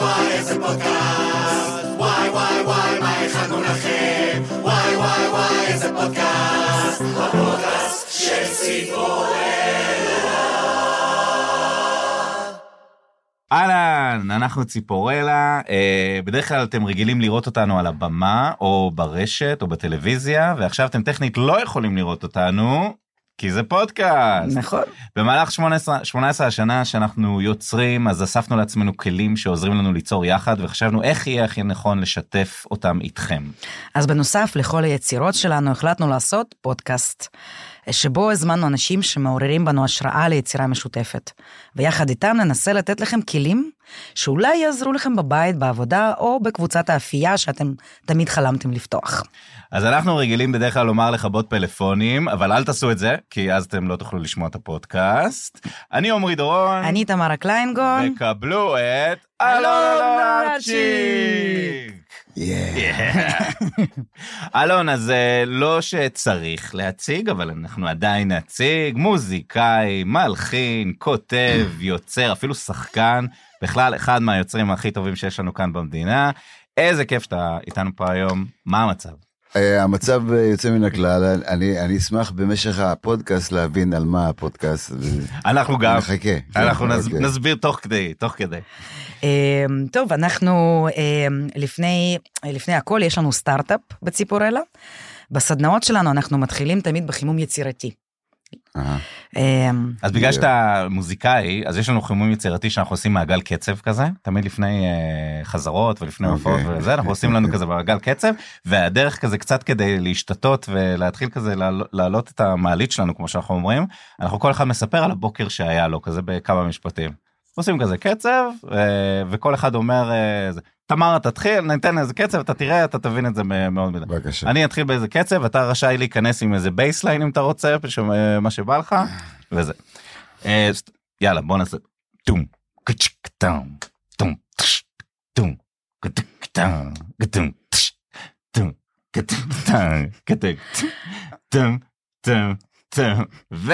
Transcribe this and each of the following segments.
וואי איזה פודקאסט, וואי וואי וואי מה הכנו לכם, וואי וואי וואי איזה פודקאסט, הפודקאסט של ציפורלה. אהלן, אנחנו ציפורלה, אה, בדרך כלל אתם רגילים לראות אותנו על הבמה, או ברשת, או בטלוויזיה, ועכשיו אתם טכנית לא יכולים לראות אותנו, כי זה פודקאסט. נכון. במהלך 18, 18 השנה שאנחנו יוצרים, אז אספנו לעצמנו כלים שעוזרים לנו ליצור יחד, וחשבנו איך יהיה הכי נכון לשתף אותם איתכם. אז בנוסף לכל היצירות שלנו החלטנו לעשות פודקאסט, שבו הזמנו אנשים שמעוררים בנו השראה ליצירה משותפת, ויחד איתם ננסה לתת לכם כלים שאולי יעזרו לכם בבית, בעבודה, או בקבוצת האפייה שאתם תמיד חלמתם לפתוח. אז אנחנו רגילים בדרך כלל לומר לכבות פלאפונים, אבל אל תעשו את זה, כי אז אתם לא תוכלו לשמוע את הפודקאסט. אני עמרי דורון. אני תמרה קליינגון. וקבלו את אלון אלונצ'יק. אלון, אז אה, לא שצריך להציג, אבל אנחנו עדיין נציג. מוזיקאי, מלחין, כותב, יוצר, אפילו שחקן. בכלל, אחד מהיוצרים הכי טובים שיש לנו כאן במדינה. איזה כיף שאתה איתנו פה היום. מה המצב? אה, המצב אה, יוצא מן הכלל, אני, אני אשמח במשך הפודקאסט להבין על מה הפודקאסט. אנחנו גם. נחכה. אנחנו אוקיי. נסביר תוך כדי, תוך כדי. אה, טוב, אנחנו אה, לפני, לפני הכל יש לנו סטארט-אפ בציפורלה. בסדנאות שלנו אנחנו מתחילים תמיד בחימום יצירתי. אה, אז בגלל שאתה מוזיקאי, אז יש לנו חימום יצירתי שאנחנו עושים מעגל קצב כזה, תמיד לפני אה, חזרות ולפני אוקיי. הופעות וזה, אנחנו עושים לנו כזה מעגל קצב, והדרך כזה קצת כדי להשתתות ולהתחיל כזה להעלות את המעלית שלנו, כמו שאנחנו אומרים, אנחנו כל אחד מספר על הבוקר שהיה לו, כזה בכמה משפטים. עושים כזה קצב, אה, וכל אחד אומר, אה, זה, תמר תתחיל, ניתן איזה קצב, אתה תראה, אתה תבין את זה מאוד מדי. בבקשה. אני אתחיל באיזה קצב, אתה רשאי להיכנס עם איזה bassline אם אתה רוצה, אה, מה שבא לך, וזה. יאללה, בוא נעשה. טום, קצ'ק, טום, טום, טום, קטק, טום, קטום, טום, קטק, טום, קטק, טום, טום, ו...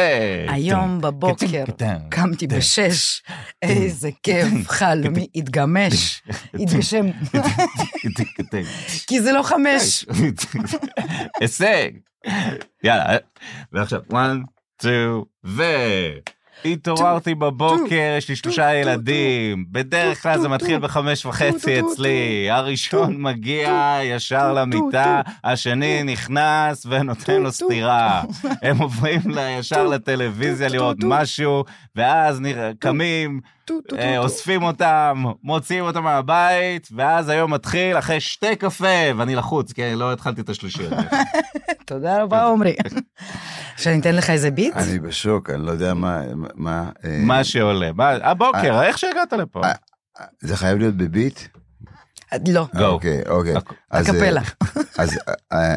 היום בבוקר קמתי בשש, איזה כיף, חלומי התגמש, התגשם, כי זה לא חמש. הישג. יאללה, ועכשיו, one, two, ו... התעוררתי בבוקר, יש לי שלושה ילדים, בדרך כלל זה מתחיל בחמש וחצי אצלי, הראשון מגיע ישר למיטה, השני נכנס ונותן לו סטירה. הם עוברים ישר לטלוויזיה לראות משהו, ואז קמים, אוספים אותם, מוציאים אותם מהבית, ואז היום מתחיל אחרי שתי קפה, ואני לחוץ, כי לא התחלתי את השלישי. הזה. תודה רבה עומרי. שאני אתן לך איזה ביט? אני בשוק, אני לא יודע מה, מה, אה, מה שעולה. הבוקר, איך שהגעת לפה? אה, זה חייב להיות בביט? לא, Go. אוקיי, אוקיי. אה, הקפלה. אז אה, אה,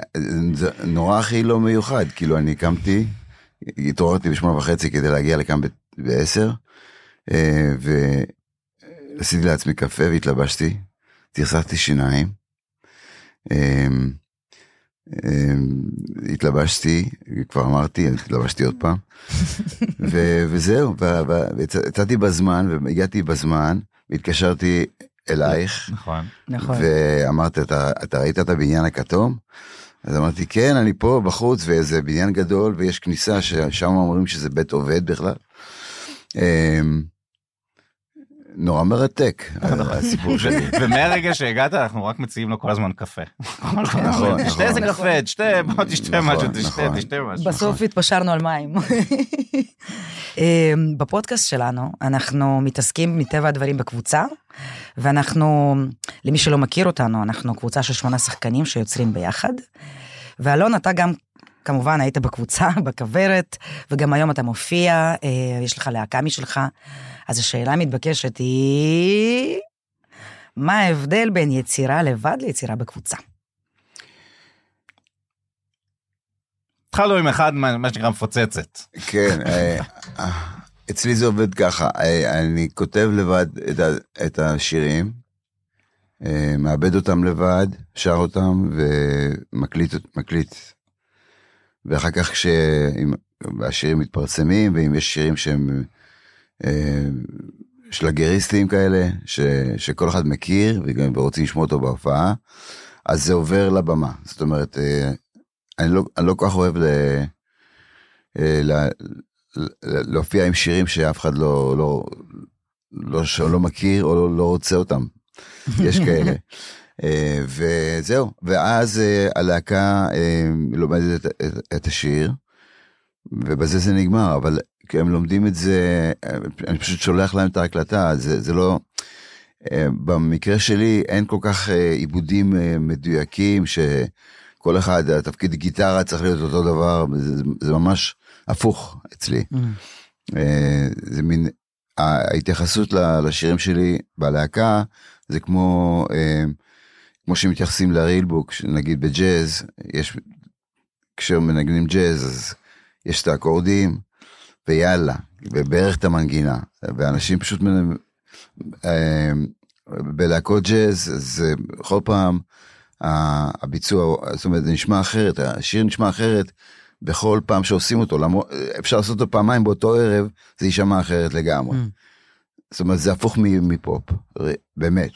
זה נורא הכי לא מיוחד, כאילו אני קמתי, התעוררתי בשמונה וחצי כדי להגיע לכאן בעשר, אה, ועשיתי לעצמי קפה והתלבשתי, תרסקתי שיניים, אה, אה, התלבשתי, כבר אמרתי, התלבשתי עוד פעם, ו- וזהו, ויצאתי בזמן והגעתי בזמן, והתקשרתי אלייך. נכון. נכון. ואמרת, אתה, אתה ראית את הבניין הכתום? אז אמרתי, כן, אני פה בחוץ, ואיזה בניין גדול, ויש כניסה ששם אומרים שזה בית עובד בכלל. נורא מרתק, הסיפור שלי. ומהרגע שהגעת אנחנו רק מציעים לו כל הזמן קפה. נכון, תשתה איזה נכון. קפה, תשתה, בוא תשתה נכון, משהו, תשתה, נכון. תשתה משהו. בסוף התפשרנו על מים. אמ, בפודקאסט שלנו אנחנו מתעסקים מטבע הדברים בקבוצה, ואנחנו, למי שלא מכיר אותנו, אנחנו קבוצה של שמונה שחקנים שיוצרים ביחד. ואלון, אתה גם כמובן היית בקבוצה, בכוורת, וגם היום אתה מופיע, אה, יש לך להקה משלך. אז השאלה המתבקשת היא, מה ההבדל בין יצירה לבד ליצירה בקבוצה? התחלנו עם אחד מה שנקרא מפוצצת. כן, אה, אה, אצלי זה עובד ככה, אה, אני כותב לבד את השירים, מעבד אותם לבד, שר אותם ומקליט מקליט. ואחר כך כשהשירים מתפרסמים, ואם יש שירים שהם שלגריסטים כאלה, ש, שכל אחד מכיר ורוצים לשמוע אותו בהופעה, אז זה עובר לבמה. זאת אומרת, אה, אני לא, אני לא כל כך אוהב ל, אה, ל, ל, להופיע עם שירים שאף אחד לא, לא, לא, לא מכיר או לא, לא רוצה אותם. יש כאלה. אה, וזהו, ואז אה, הלהקה אה, לומדת את, את, את השיר, ובזה זה נגמר, אבל הם לומדים את זה, אני פשוט שולח להם את ההקלטה, זה, זה לא... אה, במקרה שלי אין כל כך אה, עיבודים אה, מדויקים, שכל אחד, התפקיד גיטרה צריך להיות אותו דבר, זה, זה ממש הפוך אצלי. אה, זה מין, ההתייחסות לשירים שלי בלהקה, זה כמו, כמו שמתייחסים לרילבוק, נגיד בג'אז, יש, כשמנגנים ג'אז, אז יש את האקורדים, ויאללה, ובערך את המנגינה, ואנשים פשוט מנ- אה, בלהקות ג'אז, זה כל פעם הביצוע, זאת אומרת, זה נשמע אחרת, השיר נשמע אחרת בכל פעם שעושים אותו, למרות, אפשר לעשות אותו פעמיים באותו ערב, זה יישמע אחרת לגמרי. Mm. זאת אומרת, זה הפוך מפופ, באמת.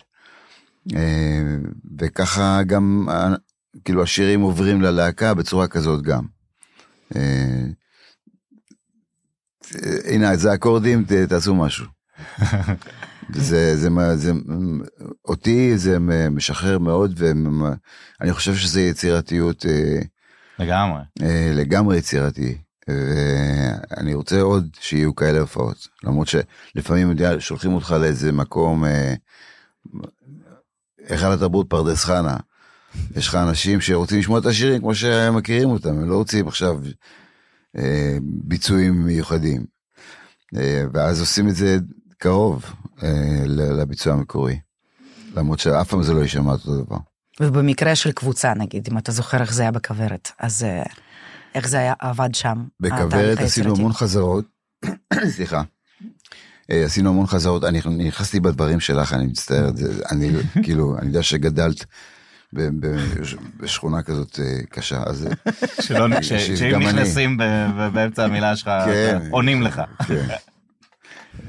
אה, וככה גם, אה, כאילו, השירים עוברים ללהקה בצורה כזאת גם. אה, אה, הנה, זה אקורדים, תעשו משהו. זה, זה, מה- זה, אותי זה משחרר מאוד, ואני חושב שזה יצירתיות אה, לגמרי. אה, לגמרי יצירתי. ואני רוצה עוד שיהיו כאלה הופעות. למרות שלפעמים יודע, שולחים אותך לאיזה מקום, אה, היכל התרבות פרדס חנה. יש לך אנשים שרוצים לשמוע את השירים כמו שהם מכירים אותם, הם לא רוצים עכשיו אה, ביצועים מיוחדים. אה, ואז עושים את זה קרוב אה, לביצוע המקורי. למרות שאף פעם זה לא יישמע אותו דבר. ובמקרה של קבוצה, נגיד, אם אתה זוכר איך זה היה בכוורת, אז אה, איך זה היה עבד שם? בכוורת עשינו? המון חזרות, סליחה. אה, עשינו המון חזרות, אני נכנסתי בדברים שלך, אני מצטער, אני כאילו, אני יודע שגדלת בשכונה כזאת אה, קשה, אז אה, שאם. נכנסים באמצע המילה שלך, כן. עונים לך. כן.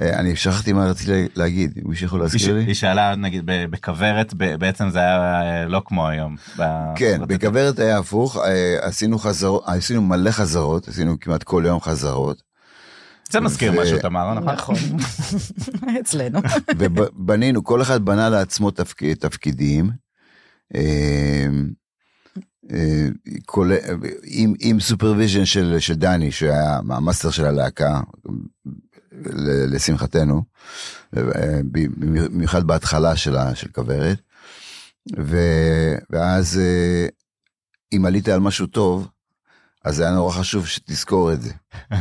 אה, אני שכחתי מה רציתי לה- להגיד, מישהו יכול להזכיר לי? היא שאלה, נגיד, ב- בכוורת, ב- בעצם זה היה לא כמו היום. כן, בכוורת היה הפוך, עשינו חזרות, עשינו מלא חזרות, עשינו כמעט כל יום חזרות, זה מזכיר משהו, תמר, נכון? נכון, אצלנו. ובנינו, כל אחד בנה לעצמו תפק, תפקידים, כולל- עם, עם supervision של, של דני, שהיה המאסטר של הלהקה, לשמחתנו, אה, במיוחד בהתחלה של, של כוורת, ואז אה, אם עלית על משהו טוב, אז היה נורא חשוב שתזכור את זה.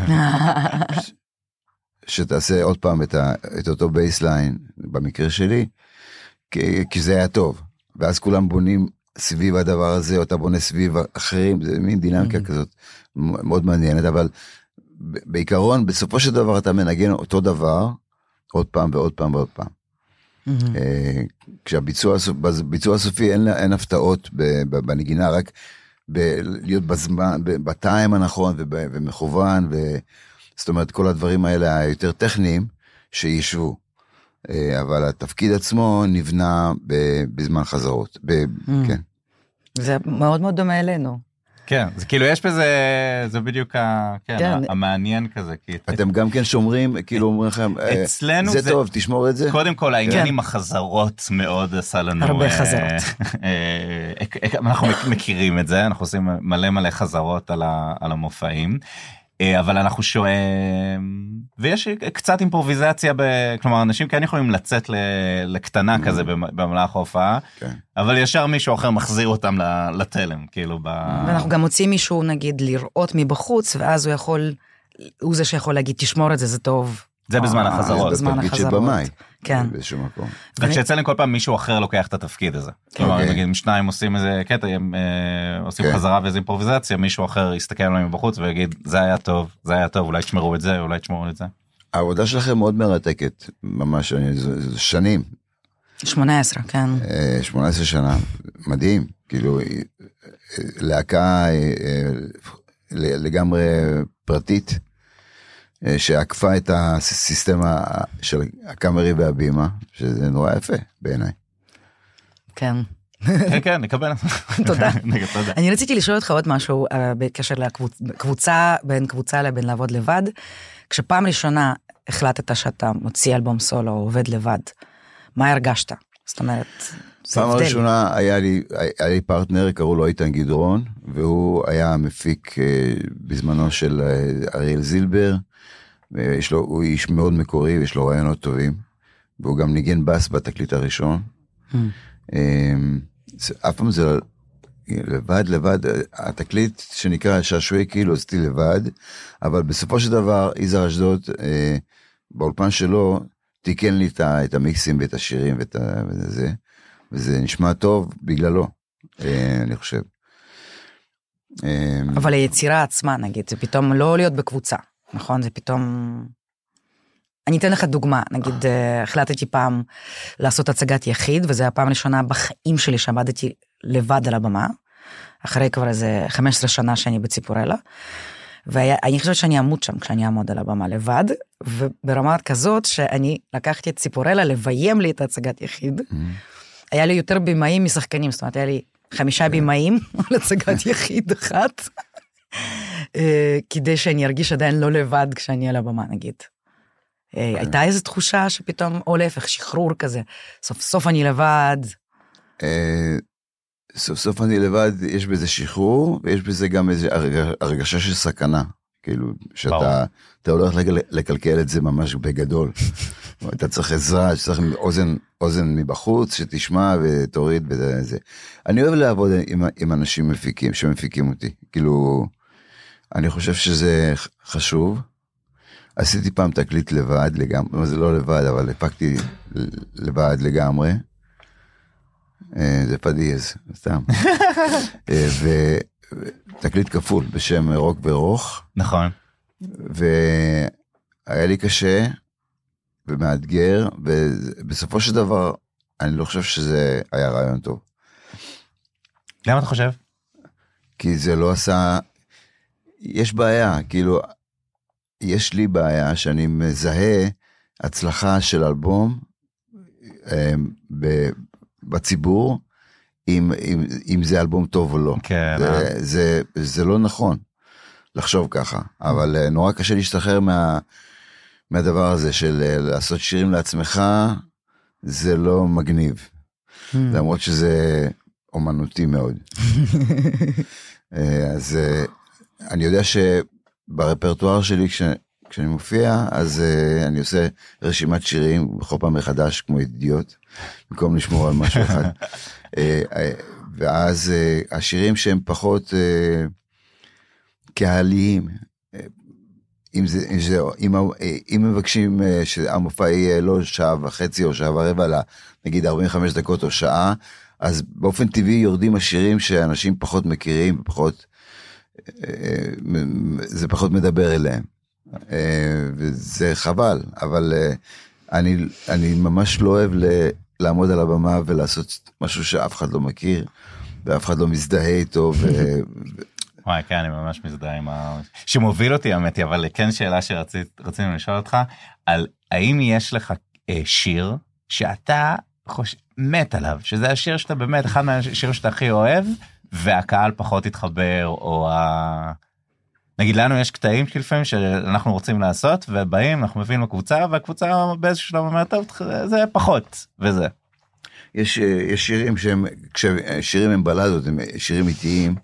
שתעשה עוד פעם את, ה, את אותו bassline, במקרה שלי, כי, כי זה היה טוב. ואז כולם בונים סביב הדבר הזה, או אתה בונה סביב אחרים, זה מין דינמיקה Mhm. כזאת מאוד מעניינת, אבל בעיקרון, בסופו של דבר אתה מנגן אותו דבר, עוד פעם ועוד פעם ועוד פעם. מהמם. אה, כשהביצוע בביצוע הסופי אין, אין הפתעות בנגינה, רק ב- להיות בזמן, בטיים הנכון וב- ומכוון, ו... זאת אומרת כל הדברים האלה היותר טכניים שישבו. אה, אבל התפקיד עצמו נבנה ב- בזמן חזרות. ב- Mm. כן. זה מאוד מאוד דומה אלינו. כן, זה כאילו יש בזה, זה בדיוק ה- כן, כן. המעניין כזה. כי אתם גם כן שומרים, כאילו אומרים לכם, אה, אצלנו זה זה- טוב, תשמור את זה. קודם כל העניין כן. עם החזרות מאוד עשה לנו הרבה אה, חזרות. אה, אה, אנחנו מכירים את זה אנחנו עושים מלא מלא חזרות על ה- על המופעים. אה, אבל אנחנו שואלים ויש קצת אימפרוביזציה ב... כלומר אנשים כן יכולים לצאת ל... לקטנה כזה במ- במהלך ההופעה כן. אבל ישר מישהו אחר מחזיר אותם לתלם כאילו ב... ואנחנו גם מוצאים מישהו, נגיד, לראות מבחוץ, ואז הוא יכול, הוא זה שיכול להגיד, תשמור את זה, זה טוב. זה בזמן אה, החזרות. בזמן בתפקיד של החזרות. במאי. כן. באיזשהו מקום. רק שאצלנו כל פעם מישהו אחר לוקח את התפקיד הזה. כלומר, אוקיי. נגיד אם שניים עושים איזה קטע, הם אה, עושים כן. חזרה ואיזה אימפרוביזציה, מישהו אחר יסתכל עליהם מבחוץ ויגיד, זה היה טוב, זה היה טוב, אולי תשמרו את זה, אולי תשמרו את זה. העבודה שלכם מאוד מרתקת, ממש, זה זה שנים. 18, כן. אה, 18 שנה, מדהים, כאילו, אה, אה, להקה אה, אה, לגמרי פרטית, אה, שעקפה את הסיסטמה של הקאמרי והבימה, שזה נורא יפה בעיניי. כן. כן, כן, נקבל. תודה. אני רציתי לשאול אותך עוד משהו uh, בקשר לקבוצה, בין קבוצה לבין לעבוד לבד. כשפעם ראשונה החלטת שאתה מוציא אלבום סולו, עובד לבד, מה הרגשת? זאת אומרת, פעם. ראשונה היה לי, היה לי פרטנר, קראו לו איתן גדרון, והוא היה המפיק אה, בזמנו של אה, אריאל זילבר. ויש לו, הוא איש מאוד מקורי ויש לו רעיונות טובים. והוא גם ניגן בס בתקליט הראשון. זה- אף פעם זה לא- לבד לבד התקליט שנקרא שעשועי כאילו עשיתי לבד אבל בסופו של דבר יזהר אשדוד אה, באולפן שלו תיקן לי את המיקסים ואת השירים ואת ה- וזה נשמע טוב בגללו אה, אני חושב. אמ, אבל היצירה עצמה, נגיד, זה פתאום לא להיות בקבוצה, נכון? זה פתאום... אני אתן לך דוגמה, נגיד, אה, החלטתי פעם לעשות הצגת יחיד, וזו הפעם הראשונה בחיים שלי שעמדתי לבד על הבמה, אחרי כבר איזה 15 שנה שאני בציפורלה, ואני חושבת שאני אמות שם כשאני אעמוד על הבמה לבד, וברמה כזאת שאני לקחתי את ציפורלה לביים לי את הצגת יחיד. היה לי יותר במאים משחקנים, זאת אומרת, היה לי חמישה במאים על הצגת יחיד אחת, אה, כדי שאני ארגיש עדיין לא לבד כשאני על הבמה, נגיד. אה, הייתה איזו תחושה שפתאום, או להפך, שחרור כזה, סוף סוף אני לבד. אה, סוף סוף אני לבד, יש בזה שחרור, ויש בזה גם איזו הרג- הרגשה של סכנה. כאילו. שאתה אתה הולך לקלקל את זה ממש בגדול. אתה צריך עזרה, צריך אוזן, אוזן מבחוץ, שתשמע ותוריד וזה. אני אוהב לעבוד עם, עם אנשים מפיקים, שמפיקים אותי. כאילו, אני חושב שזה חשוב. עשיתי פעם תקליט לבד לגמרי, זה לא לבד, אבל הפקתי לבד לגמרי. אה, זה פדיאז, סתם. אה, ותקליט כפול בשם רוק ורוך, נכון. והיה לי קשה ומאתגר, ובסופו של דבר אני לא חושב שזה היה רעיון טוב, למה אתה חושב? כי זה לא עשה, יש בעיה, כאילו, יש לי בעיה שאני מזהה הצלחה של אלבום אה, בציבור, אם, אם, אם זה אלבום טוב או לא. כן. אה? זה, זה, זה לא נכון לחשוב ככה, אבל אה, נורא קשה להשתחרר מה, מהדבר הזה של אה, לעשות שירים לעצמך, זה לא מגניב, למרות שזה אומנותי מאוד. אה, אז אה, אני יודע שברפרטואר שלי, כש, כשאני מופיע, אז אה, אני עושה רשימת שירים בכל פעם מחדש כמו אידיוט, במקום לשמור על משהו אחד. אה, ואז אה, השירים שהם פחות אה, קהליים, אה, אם זה, אם, זה, אם, אם מבקשים שהמופע יהיה לא שעה וחצי או שעה ורבע, אלא נגיד 45 דקות או שעה, אז באופן טבעי יורדים השירים שאנשים פחות מכירים, פחות, זה פחות מדבר אליהם. אה, וזה חבל, אבל אה, אני, אני ממש לא אוהב לעמוד על הבמה ולעשות משהו שאף אחד לא מכיר, ואף אחד לא מזדהה איתו, ו... וואי, כן, אני ממש מזדהה עם ה... שמוביל אותי, האמת היא, אבל כן שאלה שרצינו לשאול אותך, על האם יש לך אה, שיר שאתה חוש... מת עליו, שזה השיר שאתה באמת, אחד מהשירים שאתה הכי אוהב, והקהל פחות התחבר, או ה... נגיד לנו יש קטעים שלפעמים שאנחנו רוצים לעשות, ובאים, אנחנו מביאים לקבוצה, והקבוצה באיזשהו שלב אומרת, טוב, זה פחות, וזה. יש, אה, יש שירים שהם, כששירים הם בלדות, הם שירים איטיים,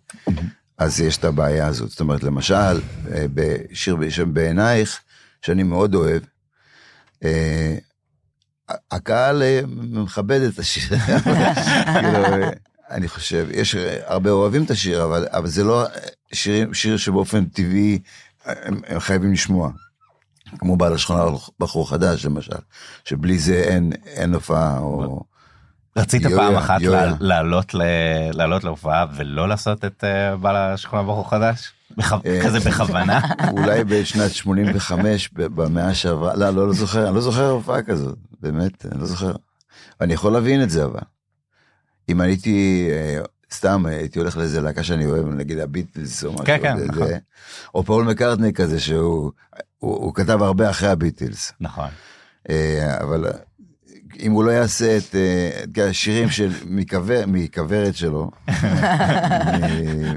אז יש את הבעיה הזאת. זאת אומרת, למשל, אה, בשיר בשם בעינייך, שאני מאוד אוהב, אה, הקהל אה, מכבד את השיר. אה, אני חושב, יש אה, הרבה אוהבים את השיר, אבל, אבל זה לא שיר, שיר שבאופן טבעי אה, הם, הם חייבים לשמוע. כמו בעל השכונה בחור חדש למשל, שבלי זה אין, אין הופעה או... רצית יויה, פעם אחת לעלות ל- לעלות להופעה ולא לעשות את אה, בעל השכונה בחור חדש? אה. כזה בכוונה? אולי בשנת 85 ב- במאה שעברה, לא, לא, לא זוכר, אני לא זוכר הופעה כזאת, באמת, אני לא זוכר. אני יכול להבין את זה אבל. אם הייתי אה, סתם הייתי הולך לאיזה להקה שאני אוהב, נגיד הביטלס או משהו, כן, כן, זה- נכון. או פול מקארטני כזה שהוא הוא, הוא כתב הרבה אחרי הביטלס, נכון. אה, אבל אם הוא לא יעשה את אה, השירים של מכוורת שלו,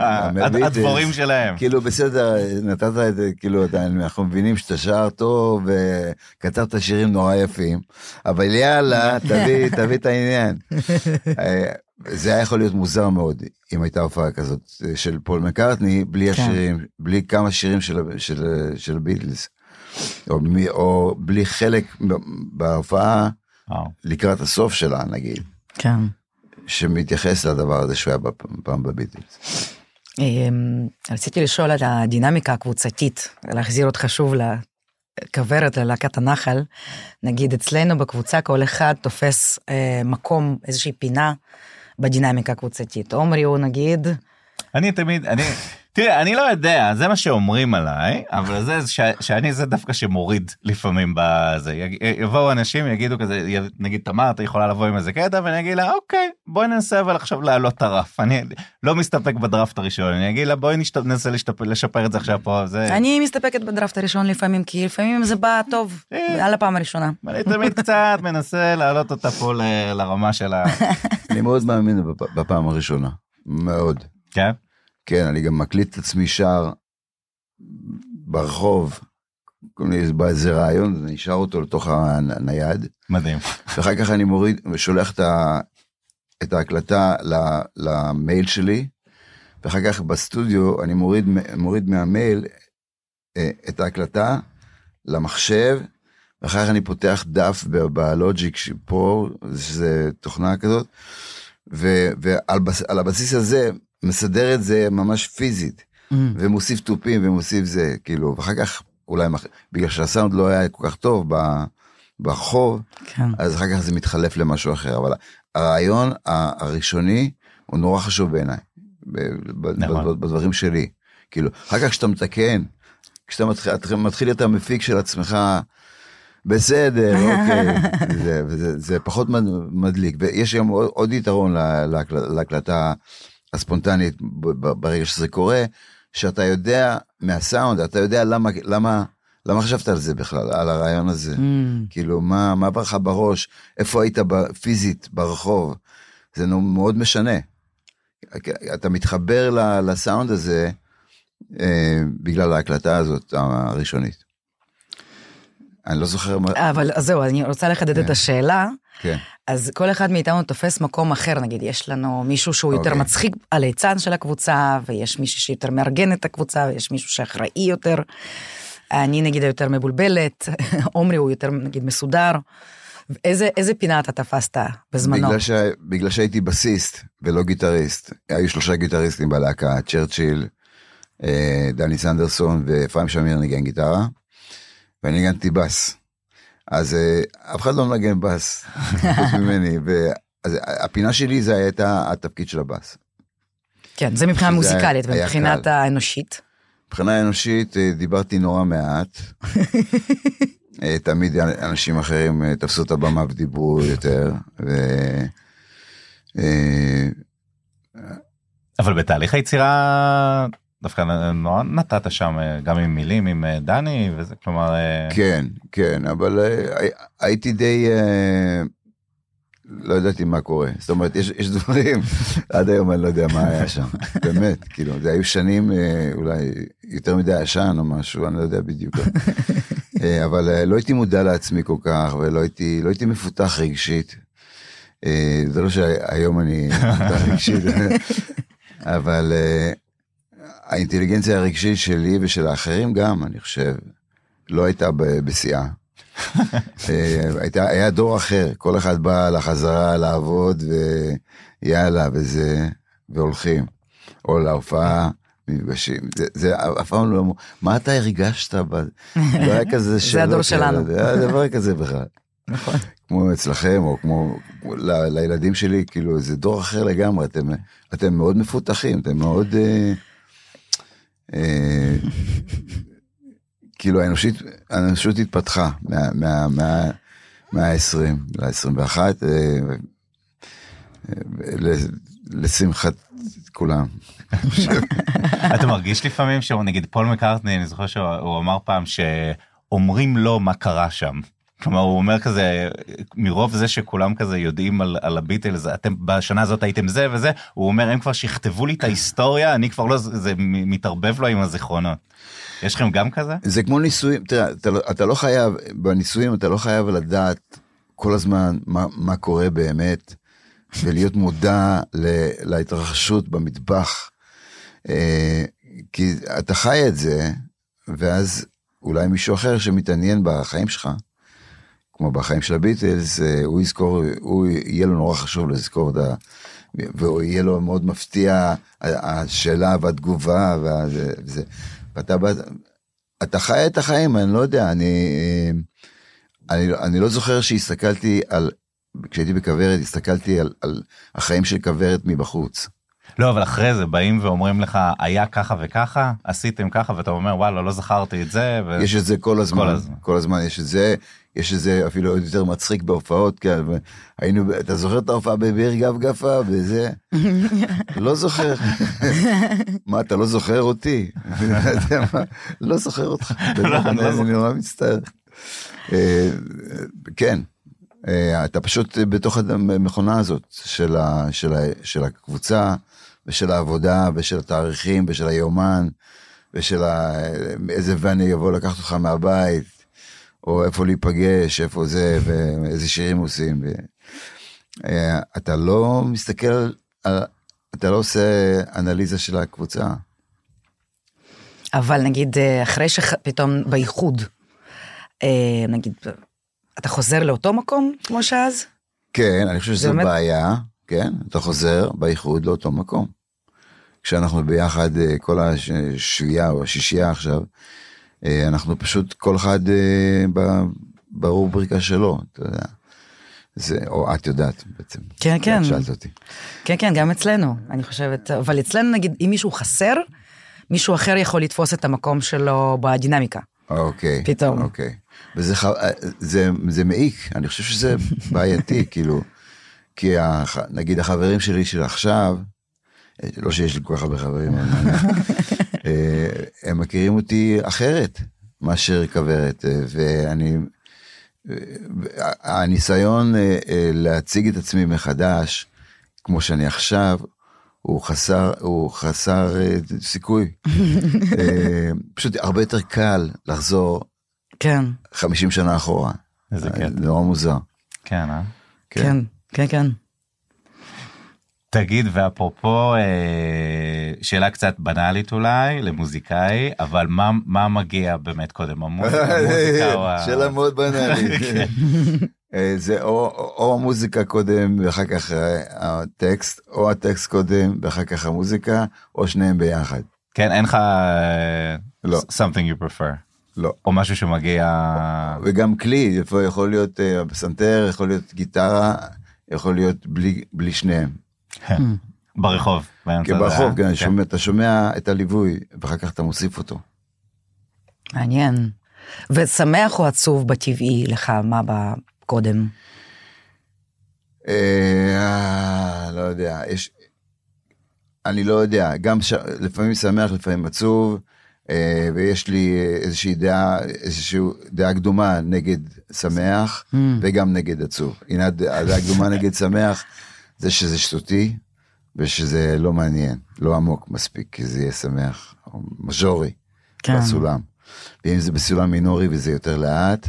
אה, מהביטלס, הדבורים שלהם. כאילו בסדר, נתת את זה, כאילו אנחנו מבינים שאתה שר טוב וכתבת שירים נורא יפים, אבל יאללה, תביא, תביא את העניין. אה, זה היה יכול להיות מוזר מאוד אם הייתה הופעה כזאת אה, של פול מקארטני בלי כן. השירים, בלי כמה שירים של, של, של ביטלס, או, או בלי חלק בהופעה. לקראת הסוף שלה נגיד, כן. שמתייחס לדבר הזה שהוא היה פעם בביטלס. אמ, רציתי לשאול על הדינמיקה הקבוצתית, להחזיר אותך שוב לכוורת, ללהקת הנחל. נגיד אצלנו בקבוצה כל אחד תופס אה, מקום, איזושהי פינה בדינמיקה הקבוצתית. עומרי הוא נגיד, אני תמיד, אני, תראה, אני לא יודע, זה מה שאומרים עליי, אבל זה ש, שאני זה דווקא שמוריד לפעמים בזה. יבואו אנשים, יגידו כזה, נגיד תמר, אתה יכולה לבוא עם איזה קטע, ואני אגיד לה, אוקיי, בואי ננסה אבל עכשיו להעלות את הרף. אני לא מסתפק בדראפט הראשון, אני אגיד לה, בואי נשת- ננסה לשתפ- לשפר את זה עכשיו פה, זה... אני מסתפקת בדראפט הראשון לפעמים, כי לפעמים זה בא טוב, אה. על הפעם הראשונה. אני תמיד קצת מנסה להעלות אותה פה ל- לרמה של ה... אני מאוד מאמין בפ- בפעם הראשונה, מאוד. כן? כן, אני גם מקליט את עצמי שר ברחוב, בא איזה רעיון, אני שר אותו לתוך הנייד, מדהים. ואחר כך אני מוריד ושולח את, ה, את ההקלטה למייל שלי, ואחר כך בסטודיו אני מוריד, מוריד מהמייל אה, את ההקלטה למחשב, ואחר כך אני פותח דף בלוג'יק פה, שזה תוכנה כזאת, ועל בס, על הבסיס הזה מסדר את זה ממש פיזית. אמ, ומוסיף תופים ומוסיף זה, כאילו, ואחר כך אולי, מח- בגלל שהסאונד לא היה כל כך טוב ב- ברחוב, כן. אז אחר כך זה מתחלף למשהו אחר, אבל הרעיון הראשוני הוא נורא חשוב בעיניי, נכון. בדברים שלי, כאילו, אחר כך כשאתה מתקן, כשאתה מתחיל, מתחיל להיות המפיק של עצמך, בסדר, אוקיי, זה, וזה, זה פחות מד- מדליק, ויש היום עוד, עוד יתרון לה- להקל- להקלטה הספונטנית ברגע שזה קורה, שאתה יודע מהסאונד, אתה יודע למה, למה, למה חשבת על זה בכלל, על הרעיון הזה. אמ, כאילו, מה, מה לך בראש, איפה היית ב- פיזית ברחוב, זה מאוד משנה. אתה מתחבר לסאונד הזה אה, בגלל ההקלטה הזאת הראשונית. אני לא זוכר מה, אבל זהו, אני רוצה לחדד את כן. השאלה. כן, אז כל אחד מאיתנו תופס מקום אחר, נגיד יש לנו מישהו שהוא יותר אוקיי. מצחיק, הליצן של הקבוצה, ויש מישהו שיותר מארגן את הקבוצה, ויש מישהו שאחראי יותר. אני נגיד היותר מבולבלת, עומרי הוא יותר נגיד מסודר. איזה, איזה פינה אתה תפסת בזמנו? בגלל, ש... בגלל שהייתי בסיסט ולא גיטריסט, היו שלושה גיטריסטים בלהקה, צ'רצ'יל, אה, דני סנדרסון ואפרים שמיר ניגן גיטרה, ואני ניגנתי בס. אז אה, אף אחד לא מנגן בס, חוץ ממני, ואז הפינה שלי זה הייתה התפקיד של הבס. כן, זה מבחינה מוזיקלית, ומבחינת. האנושית. מבחינה אנושית אה, דיברתי נורא מעט. אה, תמיד אנשים אחרים אה, תפסו את הבמה ודיברו יותר. ו... אה, אבל בתהליך היצירה דווקא נורא נתת שם אה, גם עם מילים עם אה, דני וזה כלומר אה, כן, כן, אבל הי- הייתי די... לא ידעתי מה קורה. זאת אומרת, יש, יש דברים, עד היום אני לא יודע מה היה שם. באמת, כאילו, זה היו שנים אולי יותר מדי עשן או משהו, אני לא יודע בדיוק. אבל לא הייתי מודע לעצמי כל כך, ולא הייתי, לא הייתי מפותח רגשית. זה לא שהיום אני מפותח רגשית, אבל האינטליגנציה הרגשית שלי ושל האחרים גם, אני חושב, לא הייתה בשיאה. אה, הייתה, היה דור אחר, כל אחד בא לחזרה לעבוד ויאללה וזה, והולכים. או להופעה, מפגשים, זה, זה אף פעם לא אמרו, מה אתה הרגשת? לא היה כזה שאלות. הדור שלנו. כאלה, היה דבר כזה בכלל. נכון. כמו אצלכם, או כמו ל, לילדים שלי, כאילו, זה דור אחר לגמרי, אתם, אתם מאוד מפותחים, אתם מאוד... אה, כאילו האנושית, האנושות התפתחה מה, מה, מה, מה ה-20 ל-21, אה, אה, לשמחת כולם. אתה מרגיש לפעמים שהוא נגיד פול מקארטני אני זוכר שהוא אמר פעם שאומרים לו מה קרה שם. כלומר הוא אומר כזה מרוב זה שכולם כזה יודעים על, על הביטלס אתם בשנה הזאת הייתם זה וזה הוא אומר הם כבר שיכתבו לי את ההיסטוריה אני כבר לא זה מתערבב לו עם הזיכרונות. יש לכם גם כזה? זה כמו ניסויים תראה אתה, לא- אתה לא חייב בניסויים אתה לא חייב לדעת כל הזמן מה, מה קורה באמת ולהיות מודע ל, להתרחשות במטבח. אה, כי אתה חי את זה ואז אולי מישהו אחר שמתעניין בחיים שלך. כמו בחיים של הביטלס, אה, הוא יזכור, הוא יהיה לו נורא חשוב לזכור את ה... והוא יהיה לו מאוד מפתיע השאלה והתגובה וזה. ואתה אתה חי את החיים, אני לא יודע, אני, אני, אני לא זוכר שהסתכלתי על, כשהייתי בכוורת, הסתכלתי על, על החיים של כוורת מבחוץ. לא, אבל אחרי זה באים ואומרים לך, היה ככה וככה, עשיתם ככה, ואתה אומר, וואלה, לא זכרתי את זה. ו... יש את זה כל הזמן, כל הזמן, כל הזמן יש את זה, יש את זה אפילו עוד יותר מצחיק בהופעות, כן, היינו, אתה זוכר את ההופעה בבאר גפגפה וזה? לא זוכר. מה, אתה לא זוכר אותי? לא זוכר אותך, לא, לא אני נורא מצטער. אה, כן, אה, אתה פשוט בתוך המכונה הזאת של הקבוצה ושל העבודה ושל התאריכים ושל היומן ושל איזה ואני יבוא לקחת אותך מהבית. או איפה להיפגש, איפה זה, ואיזה שירים עושים. ו... אה, אתה לא מסתכל על, אתה לא עושה אנליזה של הקבוצה. אבל נגיד, אה, אחרי שפתאום באיחוד, אה, נגיד, אתה חוזר לאותו מקום כמו שאז? כן, אני חושב שזו באמת... בעיה, כן, אתה חוזר באיחוד לאותו מקום. כשאנחנו ביחד, כל השביעייה או השישייה עכשיו, אנחנו פשוט כל אחד אה, ברובריקה שלו, אתה יודע. זה, או את יודעת בעצם. כן, כן. שאלת אותי. כן, כן, גם אצלנו, אני חושבת. אבל אצלנו נגיד, אם מישהו חסר, מישהו אחר יכול לתפוס את המקום שלו בדינמיקה. אוקיי. פתאום. אוקיי. וזה אה, זה, זה מעיק, אני חושב שזה בעייתי, כאילו. כי הח, נגיד החברים שלי של עכשיו, לא שיש לי כל כך הרבה חברים, אה, הם מכירים אותי אחרת מאשר כוורת, אה, ואני, אה, הניסיון להציג את עצמי מחדש, כמו שאני עכשיו, הוא חסר, הוא חסר סיכוי. פשוט הרבה יותר קל לחזור כן. 50 שנה אחורה. איזה קטע. נורא מוזר. כן, אה? כן, כן, כן. תגיד, ואפרופו, אה, שאלה קצת בנאלית אולי, למוזיקאי, אבל מה, מה מגיע באמת קודם, המוזיקה או ה... שאלה מאוד בנאלית. כן. אה, זה או, או המוזיקה קודם ואחר כך אה, הטקסט, או הטקסט קודם ואחר כך המוזיקה, או שניהם ביחד. כן, אין לך לא. something you prefer. לא. או משהו שמגיע... וגם כלי, יכול להיות פסנתר, יכול להיות גיטרה, יכול להיות בלי, בלי שניהם. כן. ברחוב. כן, ברחוב, כן, כן. אתה שומע את הליווי ואחר כך אתה מוסיף אותו. מעניין. ושמח או עצוב בטבעי לך, מה בא קודם? אה, לא יודע, יש... אני לא יודע, גם ש... לפעמים שמח, לפעמים עצוב, אה, ויש לי איזושהי דעה, איזושהי דעה קדומה נגד שמח, mm. וגם נגד עצוב. הנה הדעה קדומה נגד שמח. זה שזה שטותי ושזה לא מעניין, לא עמוק מספיק, כי זה יהיה שמח, או מז'ורי, כן. בסולם. ואם זה בסולם מינורי וזה יותר לאט,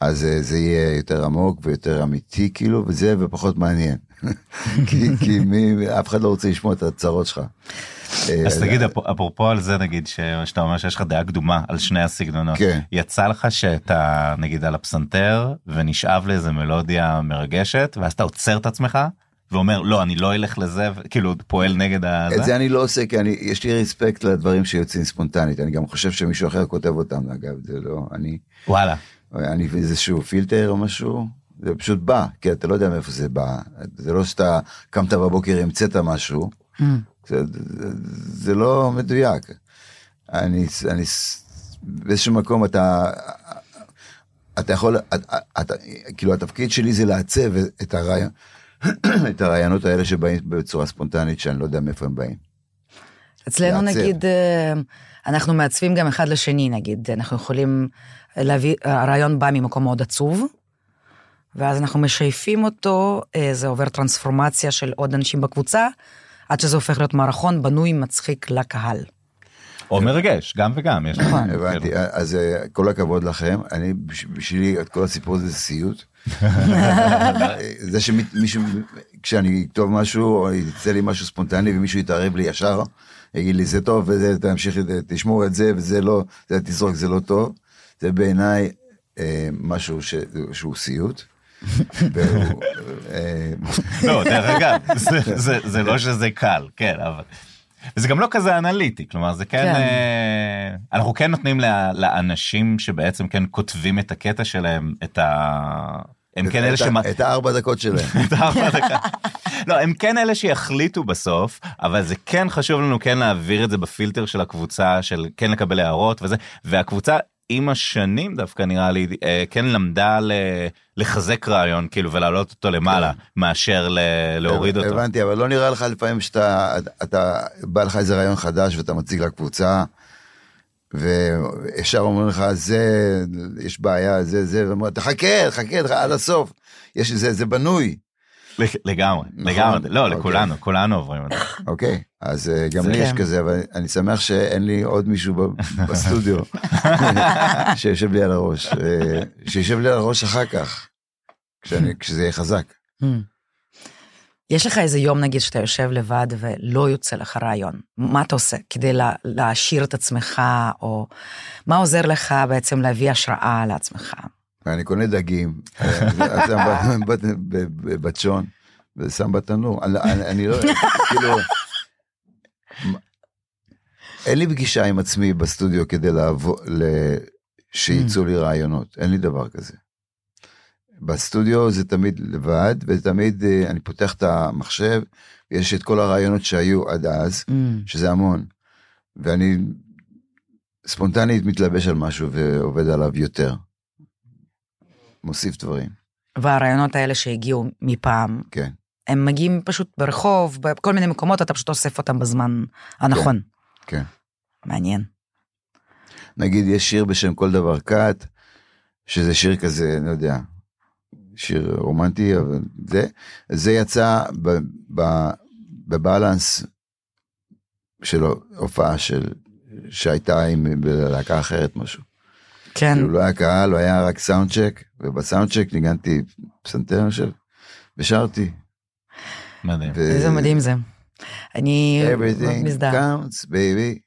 אז אה, זה יהיה יותר עמוק ויותר אמיתי כאילו, וזה ופחות מעניין. כי, כי מי, אף אחד לא רוצה לשמוע את הצרות שלך. אה, אז תגיד אפרופו על זה נגיד שאתה אומר שיש לך דעה קדומה על שני הסגנונות כן. יצא לך שאתה נגיד על הפסנתר ונשאב לאיזה מלודיה מרגשת ואז אתה עוצר את עצמך ואומר לא אני לא אלך לזה כאילו פועל נגד ה... את זה אני לא עושה כי אני יש לי רספקט לדברים שיוצאים ספונטנית. אני גם חושב שמישהו אחר כותב אותם אגב זה לא אני וואלה. אני איזשהו פילטר או משהו? זה פשוט בא כי אתה לא יודע מאיפה זה בא. זה לא שאתה קמת בבוקר המצאת משהו. Mm. זה, זה, זה לא מדויק. אני אני באיזשהו מקום אתה אתה יכול אתה, אתה, כאילו התפקיד שלי זה לעצב את הרעיון. את הרעיונות האלה שבאים בצורה ספונטנית, שאני לא יודע מאיפה הם באים. אצלנו לעצב. נגיד, אה, אנחנו מעצבים גם אחד לשני, נגיד, אנחנו יכולים להביא, הרעיון בא ממקום מאוד עצוב, ואז אנחנו משייפים אותו, אה, זה עובר טרנספורמציה של עוד אנשים בקבוצה, עד שזה הופך להיות מערכון בנוי מצחיק לקהל. או מרגש, גם וגם. יש נכון. הבנתי, אז אה, כל הכבוד לכם, אני, בש- בשבילי, את כל הסיפור הזה זה סיוט. זה שמישהו, כשאני אכתוב משהו, או יצא לי משהו ספונטני ומישהו יתערב לי ישר, יגיד לי זה טוב וזה, תמשיך, תשמור את זה וזה לא, זה תזרוק, זה לא טוב, זה בעיניי אה, משהו ש, שהוא סיוט. אה, לא, דרך אגב, זה- זה- זה לא שזה קל, כן, אבל... וזה גם לא כזה אנליטי, כלומר זה כן, כן. אה, אנחנו כן נותנים ל- לאנשים שבעצם כן כותבים את הקטע שלהם, את ה... הם כן אלה את ה- שמ... את הארבע דקות שלהם. את הארבע דקה. לא, הם כן אלה שיחליטו בסוף, אבל זה כן חשוב לנו כן להעביר את זה בפילטר של הקבוצה, של כן לקבל הערות וזה, והקבוצה עם השנים דווקא נראה לי אה, כן למדה לחזק רעיון כאילו ולהעלות אותו למעלה מאשר ל- להוריד אותו. הבנתי, אבל לא נראה לך לפעמים שאתה, אתה, בא לך איזה רעיון חדש ואתה מציג לקבוצה, וישר אומרים לך, זה, יש בעיה, זה, זה, ואומרים, תחכה, תחכה עד הסוף. יש, זה, זה בנוי, לגמרי, נכון. לגמרי, לא, אוקיי. לכולנו, כולנו עוברים את זה. אוקיי? אז אה, גם לי יש כן. כזה, אבל אני שמח שאין לי עוד מישהו בסטודיו שיושב לי על הראש, אה, שיושב לי על הראש אחר כך, כשזה יהיה חזק. Hmm. יש לך איזה יום נגיד שאתה יושב לבד ולא יוצא לך רעיון, מה אתה עושה כדי לה, להעשיר את עצמך, או מה עוזר לך בעצם להביא השראה לעצמך? ואני קונה דגים, אה, בצ'ון, ושם בתנור. אני- אני אני לא, כאילו, אין לי פגישה עם עצמי בסטודיו כדי לעבור, ל- שיצאו לי רעיונות, אין לי דבר כזה. בסטודיו זה תמיד לבד, ותמיד אה, אני פותח את המחשב, יש את כל הרעיונות שהיו עד אז, Hmm. שזה המון, ואני ספונטנית מתלבש על משהו ועובד עליו יותר. מוסיף דברים, והרעיונות האלה שהגיעו מפעם, כן. הם מגיעים פשוט ברחוב, בכל מיני מקומות, אתה פשוט אוסף אותם בזמן הנכון. כן. מעניין. נגיד יש שיר בשם כל דבר קאט, שזה שיר כזה, אני לא יודע, שיר רומנטי, אבל זה, זה יצא ב, ב, בבלנס של הופעה של, שהייתה עם בלהקה אחרת משהו. כן, כאילו לא היה קהל, לא היה רק סאונד צ'ק, ובסאונד צ'ק ניגנתי פסנתר, אני חושב, ושרתי. מדהים. ו- איזה מדהים זה. אני Everything מזדהה. counts, baby.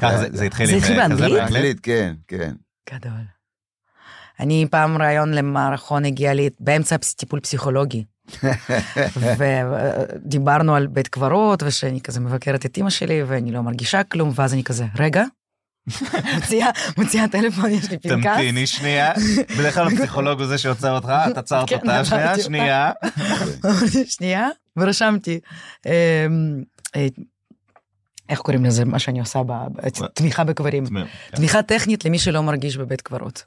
ככה זה- זה התחיל זה עם התחיל אה, באנגלית? באנגלית, כן, כן. גדול. אני פעם רעיון למערכון הגיע לי באמצע טיפול פסיכולוגי. ודיברנו על בית קברות ושאני כזה מבקרת את אימא שלי ואני לא מרגישה כלום ואז אני כזה רגע. מוציאה טלפון יש לי פנקס. תמתיני שנייה, בדרך כלל הפסיכולוג הוא זה שעוצר אותך, את עצרת כן, אותה, שנייה, שנייה. שנייה ורשמתי. אמ, אה, איך קוראים לזה מה שאני עושה ב- תמיכה בקברים. כן. תמיכה טכנית למי שלא מרגיש בבית קברות.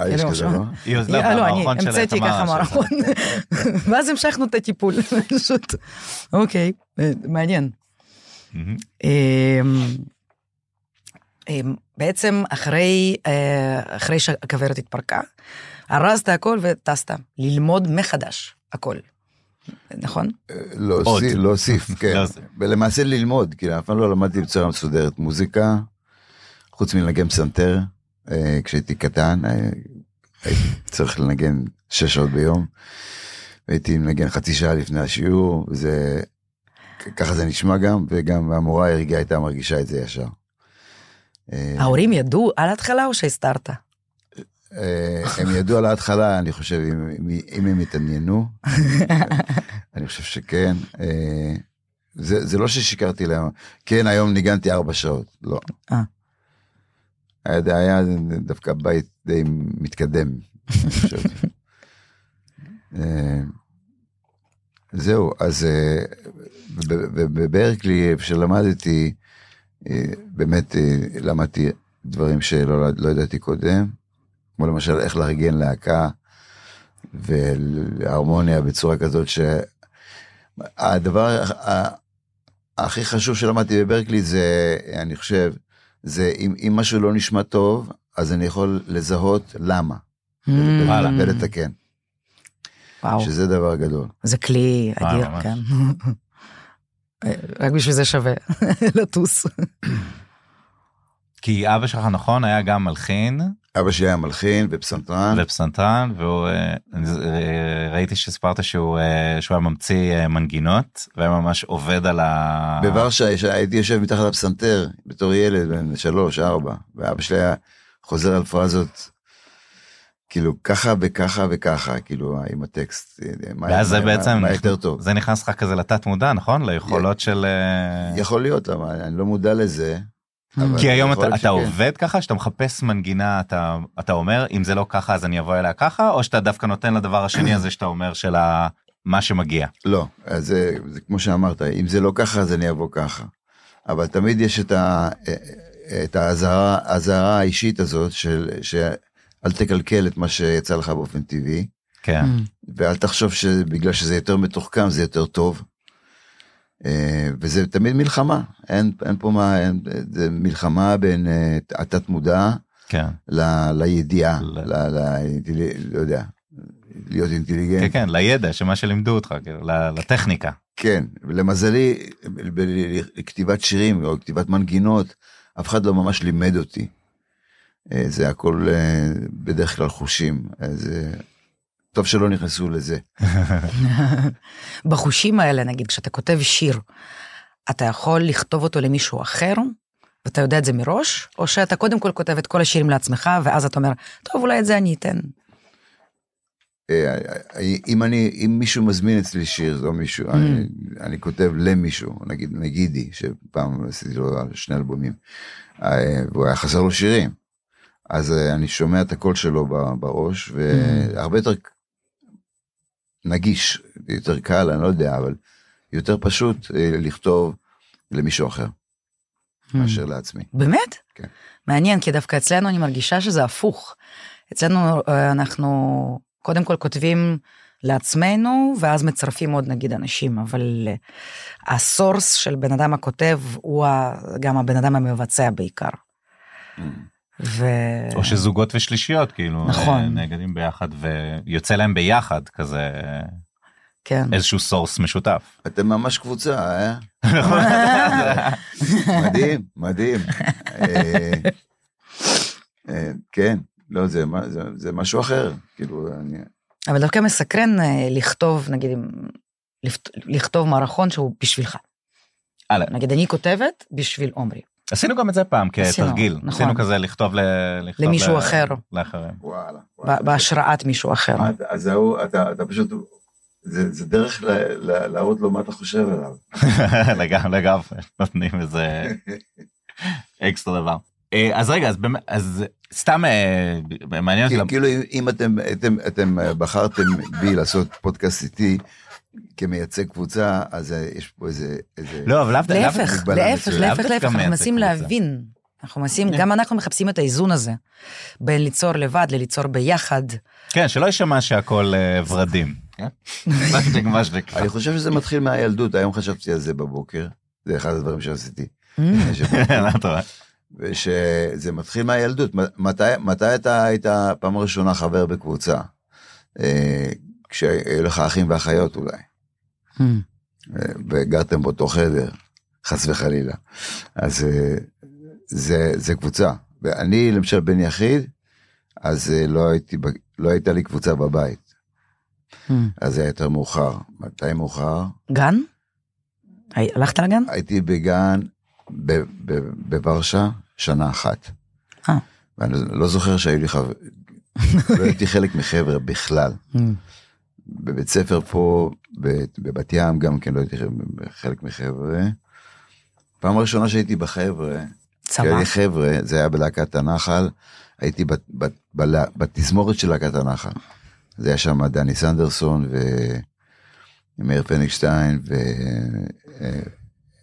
אה, יש כזה, לא? היא עוזבה לא, לא, במערכון המצאתי ככה. מערכון, ואז המשכנו את הטיפול, פשוט, אוקיי, אה, מעניין. בעצם אחרי, אה, אחרי שהכוורת התפרקה, ארזת הכל וטסת ללמוד מחדש הכל, נכון? להוסיף, להוסיף, כן. ולמעשה ללמוד, כי אף פעם לא למדתי בצורה מסודרת מוזיקה, חוץ מלנגן פסנתר, אה, כשהייתי קטן, אה, הייתי צריך לנגן שש שעות ביום, והייתי מנגן חצי שעה לפני השיעור, וזה, ככה זה נשמע גם, וגם המורה הרגיעה הייתה מרגישה את זה ישר. אה, ההורים ידעו על ההתחלה או שהסתרת? אה, הם ידעו על ההתחלה, אני חושב, אם, אם, הם התעניינו, אני חושב שכן. אה, זה, זה לא ששיקרתי להם, כן, היום ניגנתי ארבע שעות, לא. היה, היה דווקא בית די מתקדם, אני חושב. זהו, אז בברקלי, איפה שלמדתי, אה, באמת אה, למדתי דברים שלא לא ידעתי קודם, כמו למשל איך לארגן להקה והרמוניה בצורה כזאת הדבר ה- הכי חשוב שלמדתי בברקלי זה, אני חושב, זה אם, אם משהו לא נשמע טוב, אז אני יכול לזהות למה, Mm. ולתקן, וואו, שזה דבר גדול. זה כלי אדיר. כן. רק בשביל זה שווה לטוס. כי אבא שלך, נכון, היה גם מלחין אבא שלי היה מלחין ופסנתרן, ופסנתרן, והוא, אה, אה, ראיתי שסיפרת שהוא אה, שהוא היה ממציא מנגינות, והיה ממש עובד על ה... בוורשה יש- הייתי יושב מתחת לפסנתר בתור ילד בן שלוש ארבע ואבא שלי היה חוזר על פרזות כאילו ככה וככה וככה כאילו עם הטקסט. מה- ואז זה מה- בעצם, מה יותר טוב. זה נכנס לך כזה לתת מודע, נכון? ליכולות של... אה, יכול להיות אבל אני לא מודע לזה. כי היום אתה, אתה שכן. עובד ככה, שאתה מחפש מנגינה, אתה, אתה אומר, אם זה לא ככה אז אני אבוא אליה ככה, או שאתה דווקא נותן לדבר השני הזה שאתה אומר של ה... מה שמגיע. לא, אז זה, זה כמו שאמרת, אם זה לא ככה אז אני אבוא ככה. אבל תמיד יש את, ה, את האזהרה, האזהרה האישית הזאת של שאל תקלקל את מה שיצא לך באופן טבעי, כן. ואל תחשוב שבגלל שזה יותר מתוחכם זה יותר טוב. אה, וזה תמיד מלחמה, אין, אין פה מה, אין, זה מלחמה בין אה, התת מודע כן, ל, לידיעה, ל- ל, ל, לא יודע, להיות אינטליגנט. כן, כן, לידע, שמה שלימדו אותך, כאילו, ל- לטכניקה. כן, ולמזלי, בכתיבת שירים או כתיבת מנגינות, אף אחד לא ממש לימד אותי. אה, זה הכל אה, בדרך כלל חושים, אז אה, טוב שלא נכנסו לזה. בחושים האלה, נגיד, כשאתה כותב שיר, אתה יכול לכתוב אותו למישהו אחר, ואתה יודע את זה מראש, או שאתה קודם כל כותב את כל השירים לעצמך, ואז אתה אומר, טוב, אולי את זה אני אתן. אם אני, אם מישהו מזמין אצלי שיר, לא מישהו, אני, אני כותב למישהו, נגיד נגידי, שפעם עשיתי לו שני אלבומים, והוא היה חסר לו שירים. אז אה, אני שומע את הקול שלו בראש, והרבה יותר נגיש, יותר קל, אני לא יודע, אבל יותר פשוט אה, לכתוב למישהו אחר, מאשר לעצמי. באמת? כן. מעניין, כי דווקא אצלנו אני מרגישה שזה הפוך. אצלנו אה, אנחנו קודם כל כותבים לעצמנו, ואז מצרפים עוד נגיד אנשים, אבל ה source של בן אדם הכותב הוא גם הבן אדם המבצע בעיקר. ו... או שזוגות ושלישיות, כאילו, נכון. אה, נגנים ביחד, ויוצא להם ביחד כזה כן. איזשהו source משותף. אתם ממש קבוצה, אה? מדהים, מדהים. אה, אה, כן, לא, זה, מה- זה, זה משהו אחר, כאילו, אני, אבל דווקא מסקרן לכתוב, נגיד, לכתוב מערכון שהוא בשבילך. הלאה. נגיד, אני כותבת בשביל עומרי. עשינו גם את זה פעם עשינו, כתרגיל. נכון. עשינו כזה לכתוב ל- לכתוב למישהו ל- אחר. לאחרים. וואלה. ב- בהשראת מישהו אחר. אז ההוא, אתה, אתה פשוט, זה, זה דרך ל, ל, להראות לו מה אתה חושב עליו. לגמרי, לגמרי, נותנים איזה אקסטרה דבר. אה, אז רגע, אז באמת, אז סתם אה, מעניין אותי, למ- כאילו, אם, אתם, אתם, אתם בחרתם בי לעשות פודקאסט איתי כמייצג קבוצה, אז אה, יש פה איזה, איזה, לא, אבל לאו דווקא, להפך, להפך. להפך, להפך, אנחנו מנסים. להבין. אנחנו מנסים, כן. גם אנחנו מחפשים את האיזון הזה, בין ליצור לבד לליצור ביחד. כן, שלא יישמע שהכל אה, ורדים. כן? אני חושב שזה מתחיל מהילדות, היום חשבתי על זה בבוקר, זה אחד הדברים שעשיתי. Mm. רואה? ושזה מתחיל מהילדות. מתי אתה היית פעם ראשונה חבר בקבוצה? כשהיו לך אחים ואחיות אולי, Mm. אה, וגרתם באותו חדר, חס וחלילה. אז אה, זה, זה קבוצה. ואני למשל בן יחיד, אז אה, לא, הייתי, לא הייתה לי קבוצה בבית, Mm. אז זה היה יותר מאוחר. מתי מאוחר? גן? הלכת לגן? הייתי בגן בוורשה שנה אחת. אה. ואני לא זוכר שהיו לי חבר... לא הייתי חלק מחבר'ה בכלל. בבית ספר פה, בבת ים גם כן לא הייתי חלק מחבר'ה. פעם ראשונה שהייתי בחבר'ה. כשהייתי חבר'ה, זה היה בלהקת הנחל, הייתי בת- בתזמורת של להקת הנחל. זה היה שם דני סנדרסון ומאיר פניגשטיין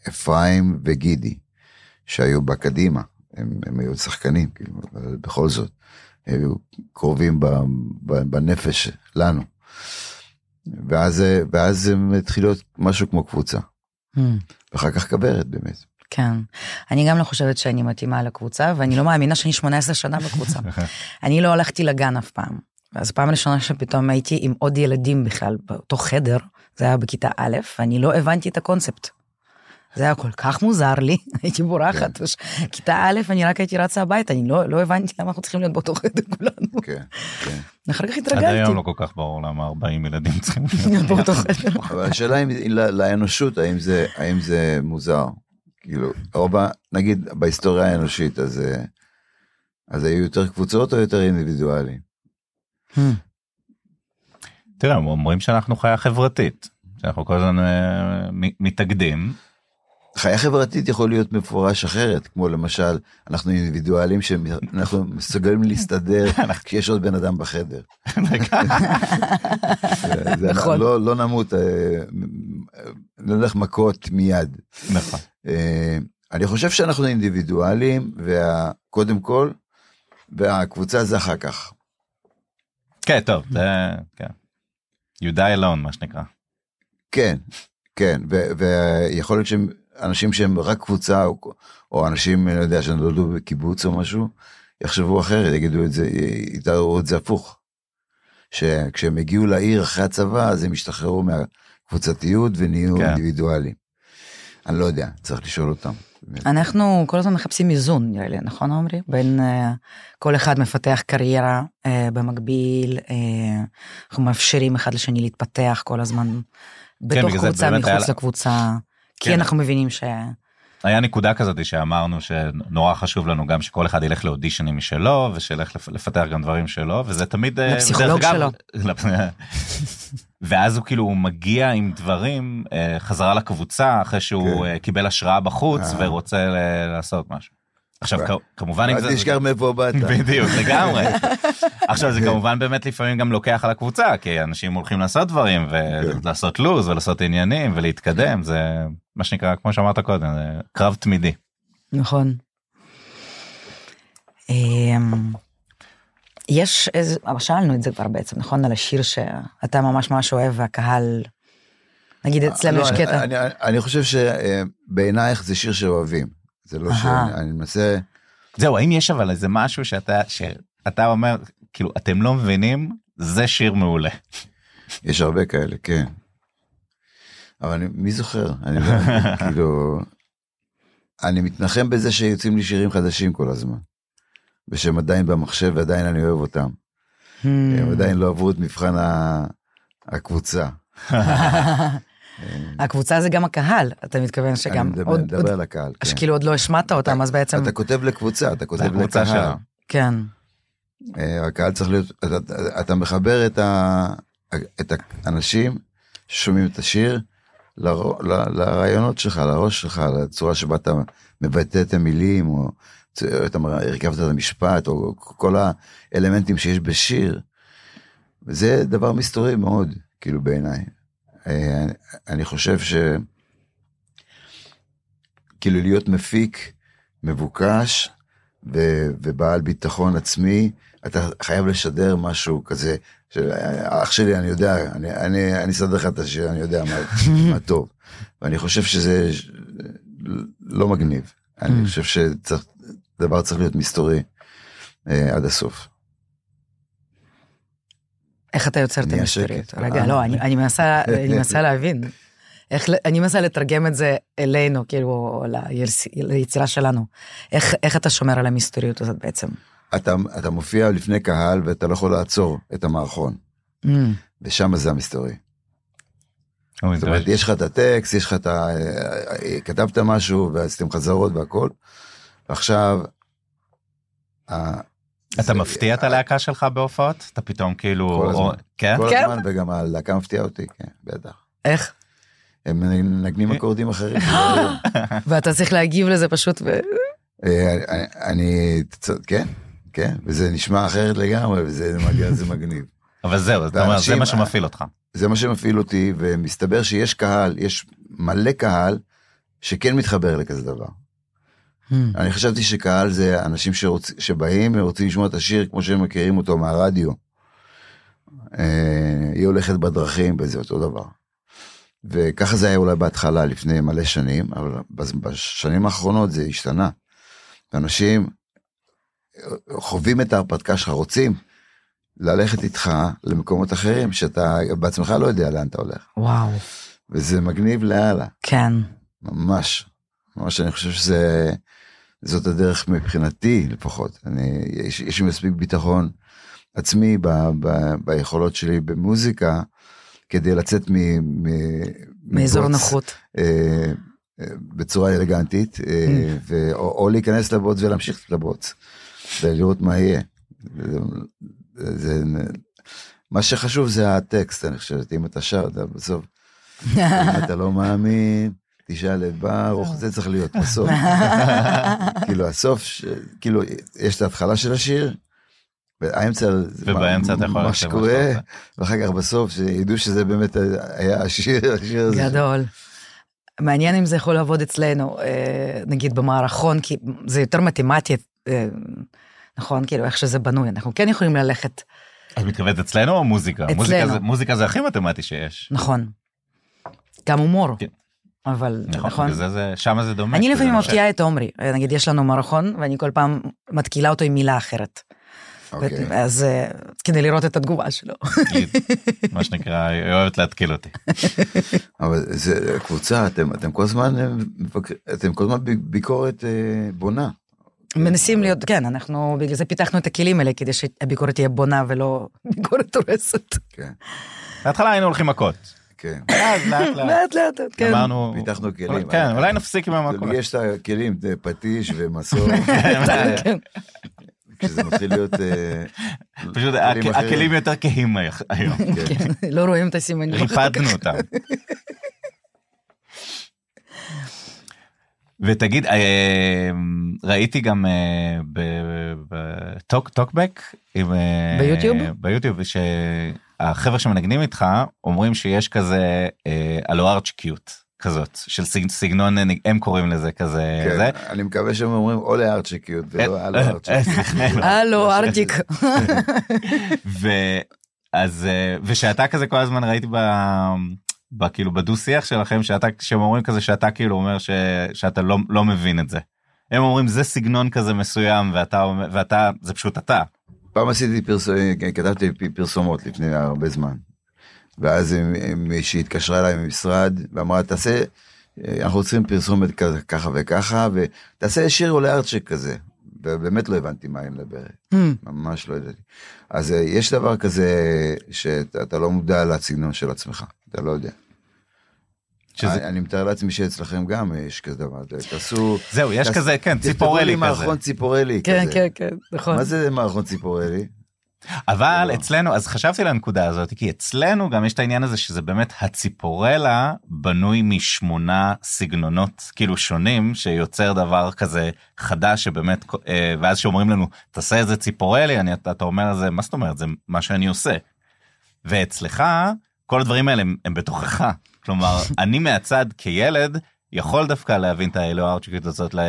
ואפרים וגידי, שהיו בקדימה, הם, הם היו שחקנים, כאילו, בכל זאת, הם היו קרובים בנפש לנו. ואז, ואז זה מתחיל להיות משהו כמו קבוצה, Hmm. ואחר כך כוורת באמת. כן. אני גם לא חושבת שאני מתאימה לקבוצה, ואני לא מאמינה שאני 18 שנה בקבוצה. אני לא הלכתי לגן אף פעם. אז פעם ראשונה שפתאום הייתי עם עוד ילדים בכלל באותו חדר, זה היה בכיתה א', ואני לא הבנתי את הקונספט. זה היה כל כך מוזר לי, הייתי בורחת. כיתה א', אני רק הייתי רצה הביתה, אני לא, לא הבנתי למה אנחנו צריכים להיות באותו חדר כולנו. כן, כן. אחר כך עד התרגלתי. היום לא כל כך ברור למה 40 ילדים צריכים להיות באותו. חדר. אבל השאלה אם ל- לאנושות, האם זה, האם זה מוזר? כאילו, או ב, נגיד בהיסטוריה האנושית, אז, אה, אז היו יותר קבוצות או יותר אינדיבידואלים? Hmm. תראה, אומרים שאנחנו חיה חברתית, שאנחנו כל הזמן אה, מתאגדים. חיה חברתית יכול להיות מפורש אחרת, כמו למשל, אנחנו אינדיבידואלים שאנחנו מסוגלים להסתדר כשיש עוד בן אדם בחדר. זה- נכון. לא, לא נמות, אה, לא נלך מכות מיד. נכון. אה, אני חושב שאנחנו אינדיבידואלים, וקודם כל, והקבוצה זה אחר כך. כן, טוב, זה, כן. You die alone, מה שנקרא. כן, כן, ויכול להיות שהם אנשים שהם רק קבוצה, או, או אנשים, אני לא יודע, שנולדו בקיבוץ או משהו, יחשבו אחרת, יגידו את זה, יתארו את זה הפוך. שכשהם הגיעו לעיר אחרי הצבא, אז הם השתחררו מהקבוצתיות ונהיו כן. אינדיבידואלים. אני לא יודע, צריך לשאול אותם. אנחנו כל הזמן מחפשים איזון נראה לי, נכון עמרי? בין אה, כל אחד מפתח קריירה אה, במקביל, אה, אנחנו מאפשרים אחד לשני להתפתח כל הזמן בתוך בגלל זה קבוצה, היה מחוץ לה- לקבוצה, כי כן. אנחנו מבינים ש... היה נקודה כזאת שאמרנו שנורא חשוב לנו גם שכל אחד ילך לאודישנים משלו ושילך לפ- לפתח גם דברים שלו וזה תמיד אה, לפסיכולוג דרך אגב- ואז הוא כאילו הוא מגיע עם דברים אה, חזרה לקבוצה אחרי שהוא כן. אה, קיבל השראה בחוץ אה. ורוצה אה, לעשות משהו. עכשיו כ- כמובן אם אל זה תשכח מאיפה באת. בדיוק לגמרי עכשיו זה כמובן באמת לפעמים גם לוקח על הקבוצה כי אנשים הולכים לעשות דברים ולעשות לו"ז ולעשות עניינים ולהתקדם זה מה שנקרא כמו שאמרת קודם זה קרב תמידי. נכון. אמ, יש איזה, אבל שאלנו את זה כבר בעצם, נכון? על השיר שאתה ממש ממש אוהב והקהל, נגיד אצלנו לא, יש קטע. אני חושב שבעינייך זה שיר שאוהבים. זה לא. שאני מנסה, זהו האם יש אבל איזה משהו שאתה שאתה אומר כאילו אתם לא מבינים זה שיר מעולה. יש הרבה כאלה, כן. אבל אני, מי זוכר? אני לא, כאילו, אני מתנחם בזה שיוצאים לי שירים חדשים כל הזמן. ושהם עדיין במחשב ועדיין אני אוהב אותם. Hmm. הם עדיין לא עברו את מבחן. הקבוצה. הקבוצה זה גם הקהל, אתה מתכוון אני שגם מדבר, עוד, מדבר עוד על הקהל. כן. שכאילו עוד לא השמעת אותם, אז בעצם, אתה כותב לקבוצה, אתה כותב לקבוצה לקהל. כן, אה, הקהל צריך להיות, אתה, אתה- מחבר את, ה, את האנשים ששומעים את השיר לר, ל, לרעיונות שלך, לראש שלך, לצורה שבה אתה מבטא את המילים, או אתה הרכבת את המשפט, או כל האלמנטים שיש בשיר. וזה דבר מסתורי מאוד, כאילו בעיניי. אה, אני חושב ש... כאילו להיות מפיק, מבוקש, ו- ובעל ביטחון עצמי, אתה חייב לשדר משהו כזה, של אח שלי, אני יודע, אני, אני, אני אסדר לך את השיר, אני יודע מה, מה טוב. ואני חושב שזה לא מגניב. אני חושב שצריך, דבר צריך להיות מסתורי אה, עד הסוף. איך אתה יוצר את המסתוריות? שקט. רגע, אה. לא, אני אני מנסה אני מנסה להבין. איך, אני מנסה לתרגם את זה אלינו, כאילו, ליצירה שלנו. איך, איך אתה שומר על המסתוריות הזאת בעצם? אתה, אתה מופיע לפני קהל ואתה לא יכול לעצור את המערכון, Mm, ושם זה המסתורי. זאת אומרת, יש לך את הטקסט, יש לך את ה... אה, כתבת משהו ועשיתם חזרות והכל, ועכשיו... אתה מפתיע את הלהקה שלך בהופעות אתה פתאום כאילו כל הזמן. כן כל כן? הזמן, וגם הלהקה מפתיעה אותי, כן, בטח. איך? הם מנגנים אקורדים אחרים. ואתה צריך להגיב לזה פשוט, ו... אה, אני- כן, כן, וזה נשמע אחרת לגמרי, וזה מג- זה מגניב. אבל זהו אתה אומר זה מה שמפעיל אותך. זה מה שמפעיל אותי, ומסתבר שיש קהל, יש מלא קהל שכן מתחבר לכזה דבר. Hmm, אני חשבתי שקהל זה אנשים שרוצ... שבאים ורוצים לשמוע את השיר כמו שהם מכירים אותו מהרדיו. אה, היא הולכת בדרכים וזה אותו דבר. וככה זה היה אולי בהתחלה, לפני מלא שנים, אבל בשנים האחרונות זה השתנה. אנשים חווים את ההרפתקה שלך, רוצים ללכת איתך למקומות אחרים, שאתה בעצמך לא יודע לאן אתה הולך. וואו, וזה מגניב לאללה, כן. ממש. ממש אני חושב שזה, זאת הדרך מבחינתי לפחות. אני, יש, יש לי מספיק ביטחון עצמי ב, ב, ביכולות שלי במוזיקה, כדי לצאת מ... מ מאזור נוחות. אה, אה, בצורה אלגנטית, אה, ו, או, או להיכנס לבוץ ולהמשיך לבוץ, ולראות מה יהיה. זה, זה, מה שחשוב זה הטקסט, אני חושב, אם אתה שר, אתה בסוף, אם אתה לא מאמין, את ברוך, זה צריך להיות בסוף. כאילו הסוף, כאילו יש את ההתחלה של השיר, והאמצע, ובאמצע אתה יכול מה שקורה, ואחר כך בסוף, שידעו שזה באמת היה השיר, השיר הזה. גדול. מעניין אם זה יכול לעבוד אצלנו, אה, נגיד במערכון, כי זה יותר מתמטי, אה, נכון? כאילו, איך שזה בנוי. אנחנו כן יכולים ללכת, את מתכוונת אצלנו או מוזיקה? אצלנו. מוזיקה זה- מוזיקה זה הכי מתמטי שיש. נכון. גם הומור. כן. אבל, נכון, נכון? זה זה, שמה זה דומה. אני לפעמים זה- מפתיעה את עומרי, נגיד יש לנו מערכון, ואני כל פעם מתקילה אותו עם מילה אחרת. אוקיי. אז אה, כדי לראות את התגובה שלו. היא- מה שנקרא, היא אוהבת להתקיל אותי. אבל זה קבוצה, אתם, אתם כל הזמן, אה, אתם כל הזמן ביקורת אה, בונה. מנסים להיות, כן, אנחנו בגלל זה פיתחנו את הכלים האלה, כדי שהביקורת תהיה בונה ולא ביקורת הורסת. כן, בהתחלה היינו הולכים מכות. כן. אז לאט לאט. לאט לאט, כן. אמרנו, פיתחנו כלים. כן, אולי נפסיק עם המכות. יש את הכלים, פטיש ומסור, כן. כשזה מתחיל להיות... אה, פשוט. הכלים יותר כהים היום. כן. כן, לא רואים את הסימנים. ריפדנו אותם. ותגיד, אה, ראיתי גם אה, בטוק טוקבק, עם, אה, ביוטיוב? ביוטיוב, שהחבר'ה שמנגנים איתך אומרים שיש כזה אה, הלו ארצ'קיוט כזאת, של סג- סגנון, אה, הם קוראים לזה כזה, כן, זה. אני מקווה שהם אומרים או לארצ'יקיות ולא הלו אה, ארצ'יקיות. הלו, ארטיק. ואז אה, ושאתה כזה כל הזמן ראיתי ב... כאילו בדו שיח שלכם שאתה שהם אומרים כזה שאתה כאילו אומר ש, שאתה לא, לא מבין את זה. הם אומרים זה סגנון כזה מסוים ואתה ואתה זה פשוט אתה. פעם עשיתי פרסומות, כתבתי פרסומות לפני הרבה זמן. ואז מישהי התקשרה אליי ממשרד ואמרה תעשה, אנחנו צריכים פרסומת ככה וככה ותעשה שיר עולה ארצ'ק כזה. ובאמת לא הבנתי מה היא מדברת, Hmm, ממש לא ידעתי. אז אה, יש דבר כזה שאתה אתה לא מודע לסגנון של עצמך, אתה לא יודע. שזה, אני, אני מתאר לעצמי שאצלכם גם יש כזה דבר, תעשו... זהו יש תעש- כזה כן ציפורלי לי כזה. מערכון ציפורלי כן, כזה. כן, כן, נכון. מה זה מערכון ציפורלי? אבל לא. אצלנו אז חשבתי לנקודה הזאת כי אצלנו גם יש את העניין הזה שזה באמת הציפורלה בנוי משמונה סגנונות כאילו שונים שיוצר דבר כזה חדש שבאמת אה, ואז שאומרים לנו תעשה איזה ציפורלי אני אתה אתה אומר זה מה זאת אומרת זה מה שאני עושה. ואצלך כל הדברים האלה הם, הם בתוכך כלומר אני מהצד כילד יכול דווקא להבין את האלו הארצ'יקית הזאת ל...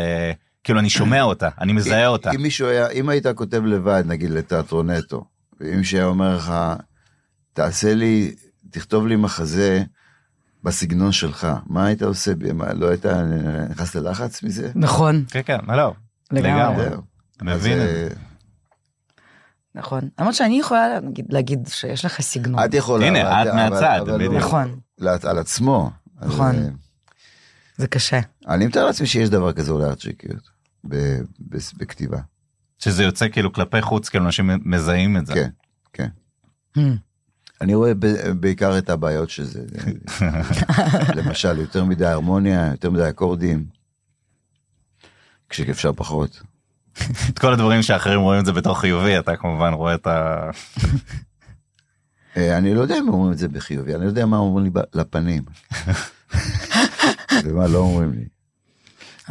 כאילו אני שומע אותה אני מזהה אותה. אם מישהו היה, אם היית כותב לבד, נגיד לתיאטרון נטו, ואם מישהו היה אומר לך, תעשה לי, תכתוב לי מחזה בסגנון שלך, מה היית עושה? מה, לא היית נכנס ללחץ מזה? נכון, כן כן לא לגמרי. זהו. מבין זה. נכון. למרות שאני יכולה להגיד- להגיד שיש לך סגנון. את יכולה. הנה, את מהצד, בדיוק. נכון, על עצמו. נכון. אה, זה קשה. אני מתאר לעצמי שיש דבר כזה אולי ארצ'יקיות ב- ב- בכתיבה. שזה יוצא כאילו כלפי חוץ כאילו אנשים מזהים את זה. כן. Hmm. אני רואה ב- בעיקר את הבעיות של זה. למשל, יותר מדי הרמוניה, יותר מדי אקורדים. כשאפשר פחות. את כל הדברים שאחרים רואים את זה בתור חיובי אתה כמובן רואה את ה... אה, אני לא יודע אם אומרים את זה בחיובי, אני לא יודע מה אומרים לי לפנים. ומה לא אומרים לי.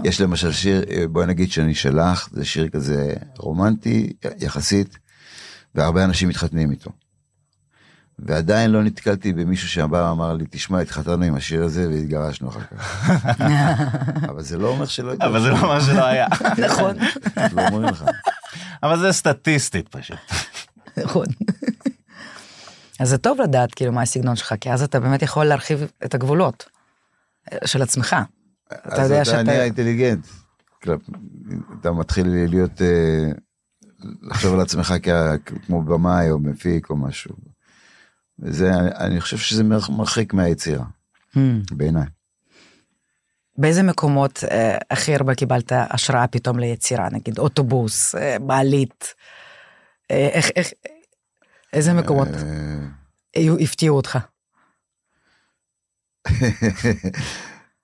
יש למשל שיר, אה, בואי נגיד שאני שלך, זה שיר כזה רומנטי יחסית, והרבה אנשים מתחתנים איתו. ועדיין לא נתקלתי במישהו שבא ואמר לי, תשמע, התחתנו עם השיר הזה והתגרשנו אחר כך. אבל זה לא אומר שלא התגרשנו. אבל זה לא מה שלא היה. נכון, לא אומרים לך. אבל זה סטטיסטית פשוט. נכון. אז זה טוב לדעת כאילו מה הסגנון שלך, כי אז אתה באמת יכול להרחיב את הגבולות אה, של עצמך. אתה יודע אז אתה שאתה- נהיה אינטליגנט. אתה מתחיל להיות, אה, לחשוב על עצמך כמו במאי או מפיק או משהו. וזה, אני- חושב שזה מר- מרחיק מהיצירה, Hmm. בעיניי. באיזה מקומות אה, הכי הרבה קיבלת השראה פתאום ליצירה, נגיד אוטובוס, אה, מעלית, אה, איך, איך, איזה מקומות אה, הפתיעו אותך?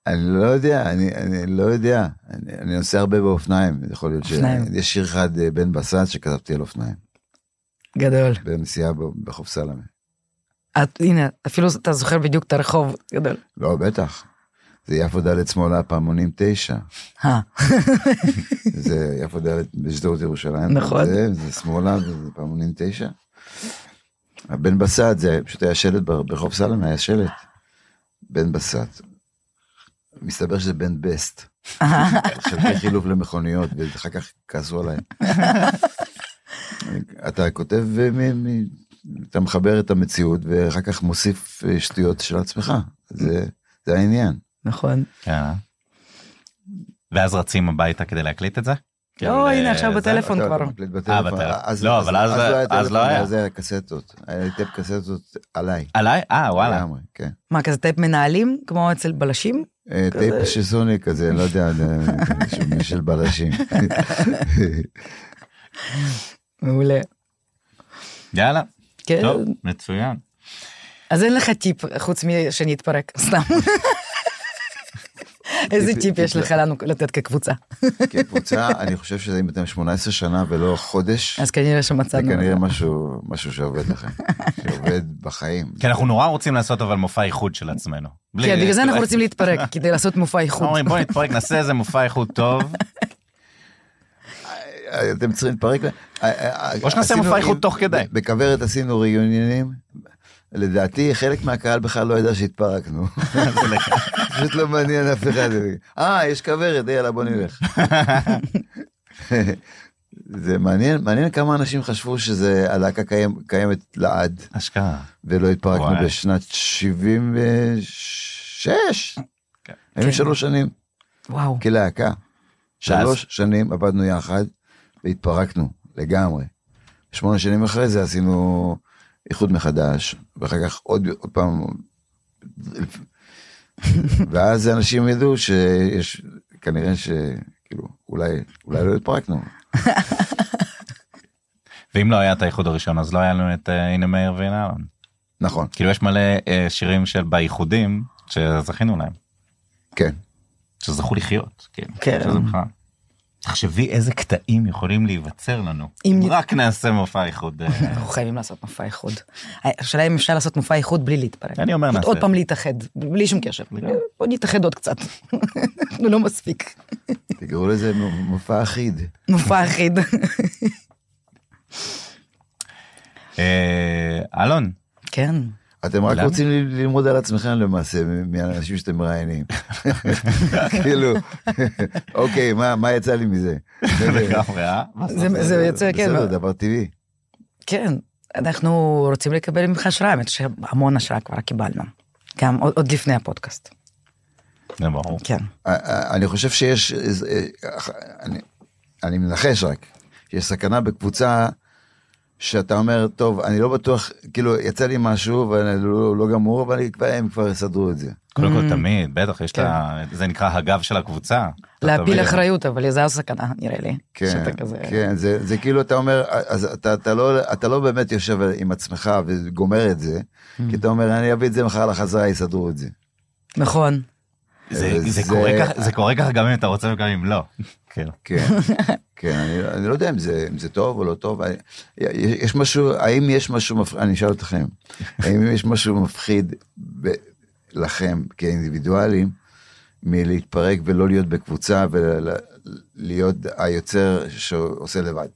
אני לא יודע, אני, אני לא יודע, אני, אני נוסע הרבה באופניים, יכול להיות אופניים. שיש שיר אחד, אה, בן בסט, שכתבתי על אופניים, גדול. בנסיעה בחוף סלמה. את, הנה, אפילו אתה זוכר בדיוק את הרחוב, גדול. לא, בטח. זה יפו ד' שמאלה, פעמונים תשע. אה, זה יפו ד' בשדרות ירושלים. נכון. זה, זה שמאלה וזה פעמונים תשע. הבן בסט זה פשוט היה שלט בר- ברחוב סלמה, היה שלט. בן בסט. מסתבר שזה בן בסט. חלקי חילוף למכוניות, ואחר כך כעסו עליי. אתה כותב, אה, אתה מחבר את המציאות, ואחר כך מוסיף אה, שטויות של עצמך. זה, זה העניין. נכון. אה? ואז רצים הביתה כדי להקליט את זה? לא, כאילו, הנה, אה, עכשיו בטלפון אתה- כבר. אה. בטלפון. לא, אבל אז- היה אז לא היה. אז היה קסטות. היה לי טייפ קסטות עליי. עליי? אה, וואלה. כן. מה, כזה טייפ מנהלים, כמו אצל בלשים? טייפ של סוני כזה, לא יודע, של בלשים. מעולה. יאללה. כן. טוב, מצוין. אז אין לך טיפ חוץ משנתפרק, סתם. איזה טיפ- יש לך לנו לתת כקבוצה? כקבוצה, אני חושב שזה אם אתם 18 שנה ולא חודש, אז כנראה זה שמצאנו. כנראה משהו משהו שעובד לכם, שעובד בחיים. כי אנחנו נורא רוצים לעשות אבל מופע איחוד של עצמנו. כן, בגלל זה אנחנו רוצים להתפרק, כדי לעשות מופע איחוד. אומרים בוא נתפרק, נעשה איזה מופע איחוד טוב. אתם צריכים להתפרק. או שנעשה עשינו- מופע איחוד תוך כדי. בכוורת עשינו ריוניונים. לדעתי חלק מהקהל בכלל לא ידע שהתפרקנו. פשוט לא מעניין אף אחד. אה, יש כוורת, יאללה בוא נלך. זה מעניין, מעניין כמה אנשים חשבו שזה הלהקה קיים, קיימת לעד, אשכרה. ולא התפרקנו וואי. בשנת 76. כן. היינו. שלוש שנים וואו. כלהקה. שלוש שנים עבדנו יחד והתפרקנו לגמרי. שמונה שנים אחרי זה עשינו איחוד מחדש, ואחר כך עוד, עוד פעם. ואז אנשים ידעו שיש, כנראה שכאילו, אולי, אולי לא התפרקנו. ואם לא היה את האיחוד הראשון אז לא היה לנו את אה, הנה מאיר והנה אלון. נכון, כאילו יש מלא אה, שירים של באיחודים שזכינו להם. כן. שזכו לחיות. כאילו, כן. שזה בכלל. תחשבי איזה קטעים יכולים להיווצר לנו. אם- רק נעשה מופע איחוד. אה, אנחנו חייבים לעשות מופע איחוד. השאלה אם אפשר לעשות מופע איחוד בלי להתפרק. אני אומר, נעשה. עוד פעם להתאחד, בלי שום קשר. בוא נתאחד עוד קצת. אנחנו לא מספיק. תקראו לזה מופע אחיד. מופע אחיד. אה, אלון, כן. אתם רק למה? רוצים ללמוד על עצמכם למעשה, מהאנשים שאתם מראיינים. כאילו, אוקיי, מה מה יצא לי מזה? אה? זה- זה יוצא, כן. בסדר, דבר טבעי. כן, אנחנו רוצים לקבל ממך השראה, האמת שהמון השראה כבר קיבלנו. גם עוד, עוד לפני הפודקאסט. זה ברור. כן. אני חושב שיש, איזה- אה, אני- אני מנחש רק, יש סכנה בקבוצה שאתה אומר, טוב, אני לא בטוח, כאילו, יצא לי משהו ואני לא לא גמור, אבל הם כבר יסדרו את זה. קודם Mm. כל תמיד, בטח, יש כן. ה... זה נקרא הגב של הקבוצה. להפיל אחריות, אבל זה הסכנה, נראה לי. כן. כן, זה, זה כאילו אתה אומר, אז אתה, אתה, לא, אתה לא באמת יושב עם עצמך וגומר את זה, Mm. כי אתה אומר, אני אביא את זה מחר לחזרה, יסדרו את זה. נכון. זה- זה זה- קורה ככה- זה קורה ככה גם אם אתה רוצה וגם אם לא. כאילו. כן, כן, אני, אני לא יודע אם זה, אם זה טוב או לא טוב, אני, יש משהו, האם יש משהו מפחיד, אני אשאל אתכם, האם יש משהו מפחיד ב, לכם כאינדיבידואלים מלהתפרק ולא להיות בקבוצה ולהיות היוצר שעושה לבד?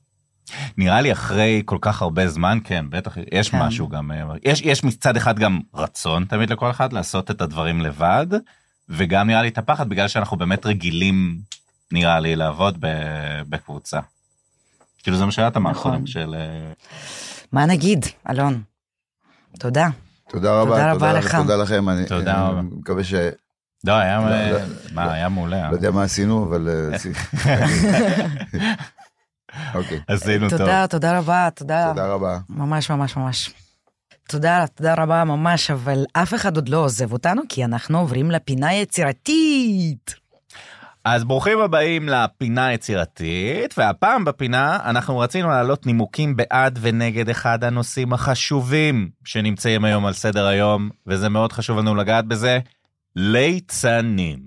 נראה לי אחרי כל כך הרבה זמן כן בטח יש כן. משהו גם אה, יש יש מצד אחד גם רצון תמיד לכל אחד לעשות את הדברים לבד וגם נראה לי את הפחד בגלל שאנחנו באמת רגילים נראה לי לעבוד בקבוצה. כאילו זה מה שאת אמרת נכון. קודם של אה, מה נגיד, אלון? תודה. תודה רבה, תודה רבה לך. תודה לכם, אני תודה אני רבה. מקווה ש... לא, היה לא, מה, היה מעולה. לא יודע מה עשינו, אבל... אה, אוקיי, עשינו טוב. תודה, תודה רבה, תודה. תודה רבה. ממש ממש ממש. תודה, תודה רבה ממש, אבל אף אחד עוד לא עוזב אותנו, כי אנחנו עוברים לפינה יצירתית. אז ברוכים הבאים לפינה היצירתית, והפעם בפינה אנחנו רצינו להעלות נימוקים בעד ונגד אחד הנושאים החשובים שנמצאים היום על סדר היום, וזה מאוד חשוב לנו לגעת בזה, ליצנים.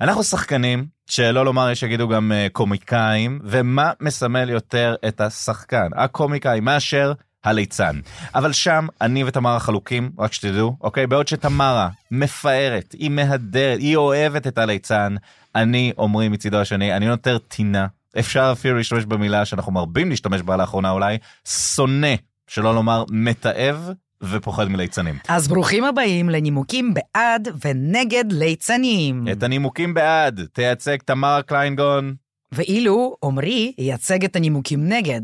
אנחנו שחקנים, שלא לומר יש שיגידו גם uh, קומיקאים, ומה מסמל יותר את השחקן, הקומיקאי, מאשר הליצן. אבל שם אני ותמרה חלוקים, רק שתדעו, אוקיי? בעוד שתמרה מפארת, היא מהדרת, היא אוהבת את הליצן, אני, אומרים מצידו השני, אני יותר טינה. אפשר אפילו להשתמש במילה שאנחנו מרבים להשתמש בה לאחרונה אולי, שונא, שלא לומר מתעב ופוחד מליצנים. אז ברוכים הבאים לנימוקים בעד ונגד ליצנים. את הנימוקים בעד תייצג תמרה קליינגון. ואילו עמרי ייצג את הנימוקים נגד.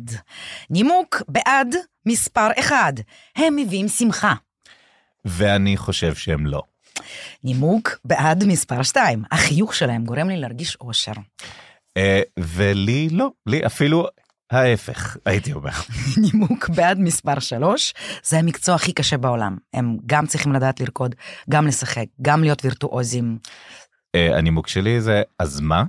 נימוק בעד מספר אחד, הם מביאים שמחה. ואני חושב שהם לא. נימוק בעד מספר שתיים, החיוך שלהם גורם לי להרגיש אושר. אה, ולי לא, לי אפילו ההפך, הייתי אומר. נימוק בעד מספר שלוש, זה המקצוע הכי קשה בעולם. הם גם צריכים לדעת לרקוד, גם לשחק, גם להיות וירטואוזים. אה, הנימוק שלי זה, אז מה?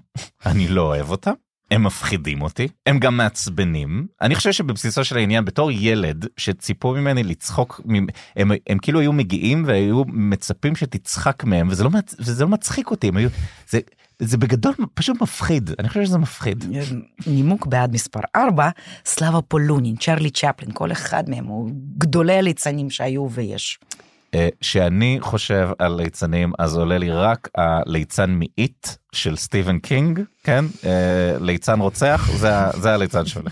אני לא אוהב אותם. הם מפחידים אותי, הם גם מעצבנים. אני חושב שבבסיסו של העניין, בתור ילד שציפו ממני לצחוק, ממ- הם, הם כאילו היו מגיעים והיו מצפים שתצחק מהם, וזה לא, מצ- וזה לא מצחיק אותי, הם היו, זה, זה בגדול פשוט מפחיד, אני חושב שזה מפחיד. נימוק בעד מספר ארבע, סלאבה פולונין, צ'רלי צ'פלין, כל אחד מהם הוא גדולי הליצנים שהיו ויש. אה, שאני חושב על ליצנים אז עולה לי רק הליצן מ It של סטיבן קינג כן אה, ליצן רוצח זה, זה הליצן שעולה.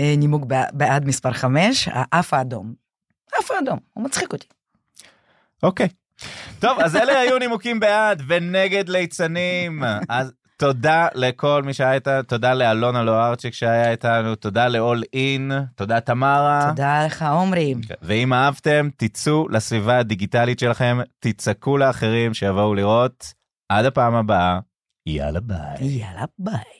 אה, נימוק בע- בעד מספר חמש, האף האדום. האף האדום, הוא מצחיק אותי. אוקיי. טוב אז אלה היו נימוקים בעד ונגד ליצנים אז תודה לכל מי שהיה איתנו תודה לאלון אולארצ'יק שהיה איתנו תודה לאלון תודה תמרה. תודה לך, עומרי. ואם אהבתם תצאו לסביבה הדיגיטלית שלכם תצעקו לאחרים שיבואו לראות עד הפעם הבאה יאללה ביי. יאללה, ביי.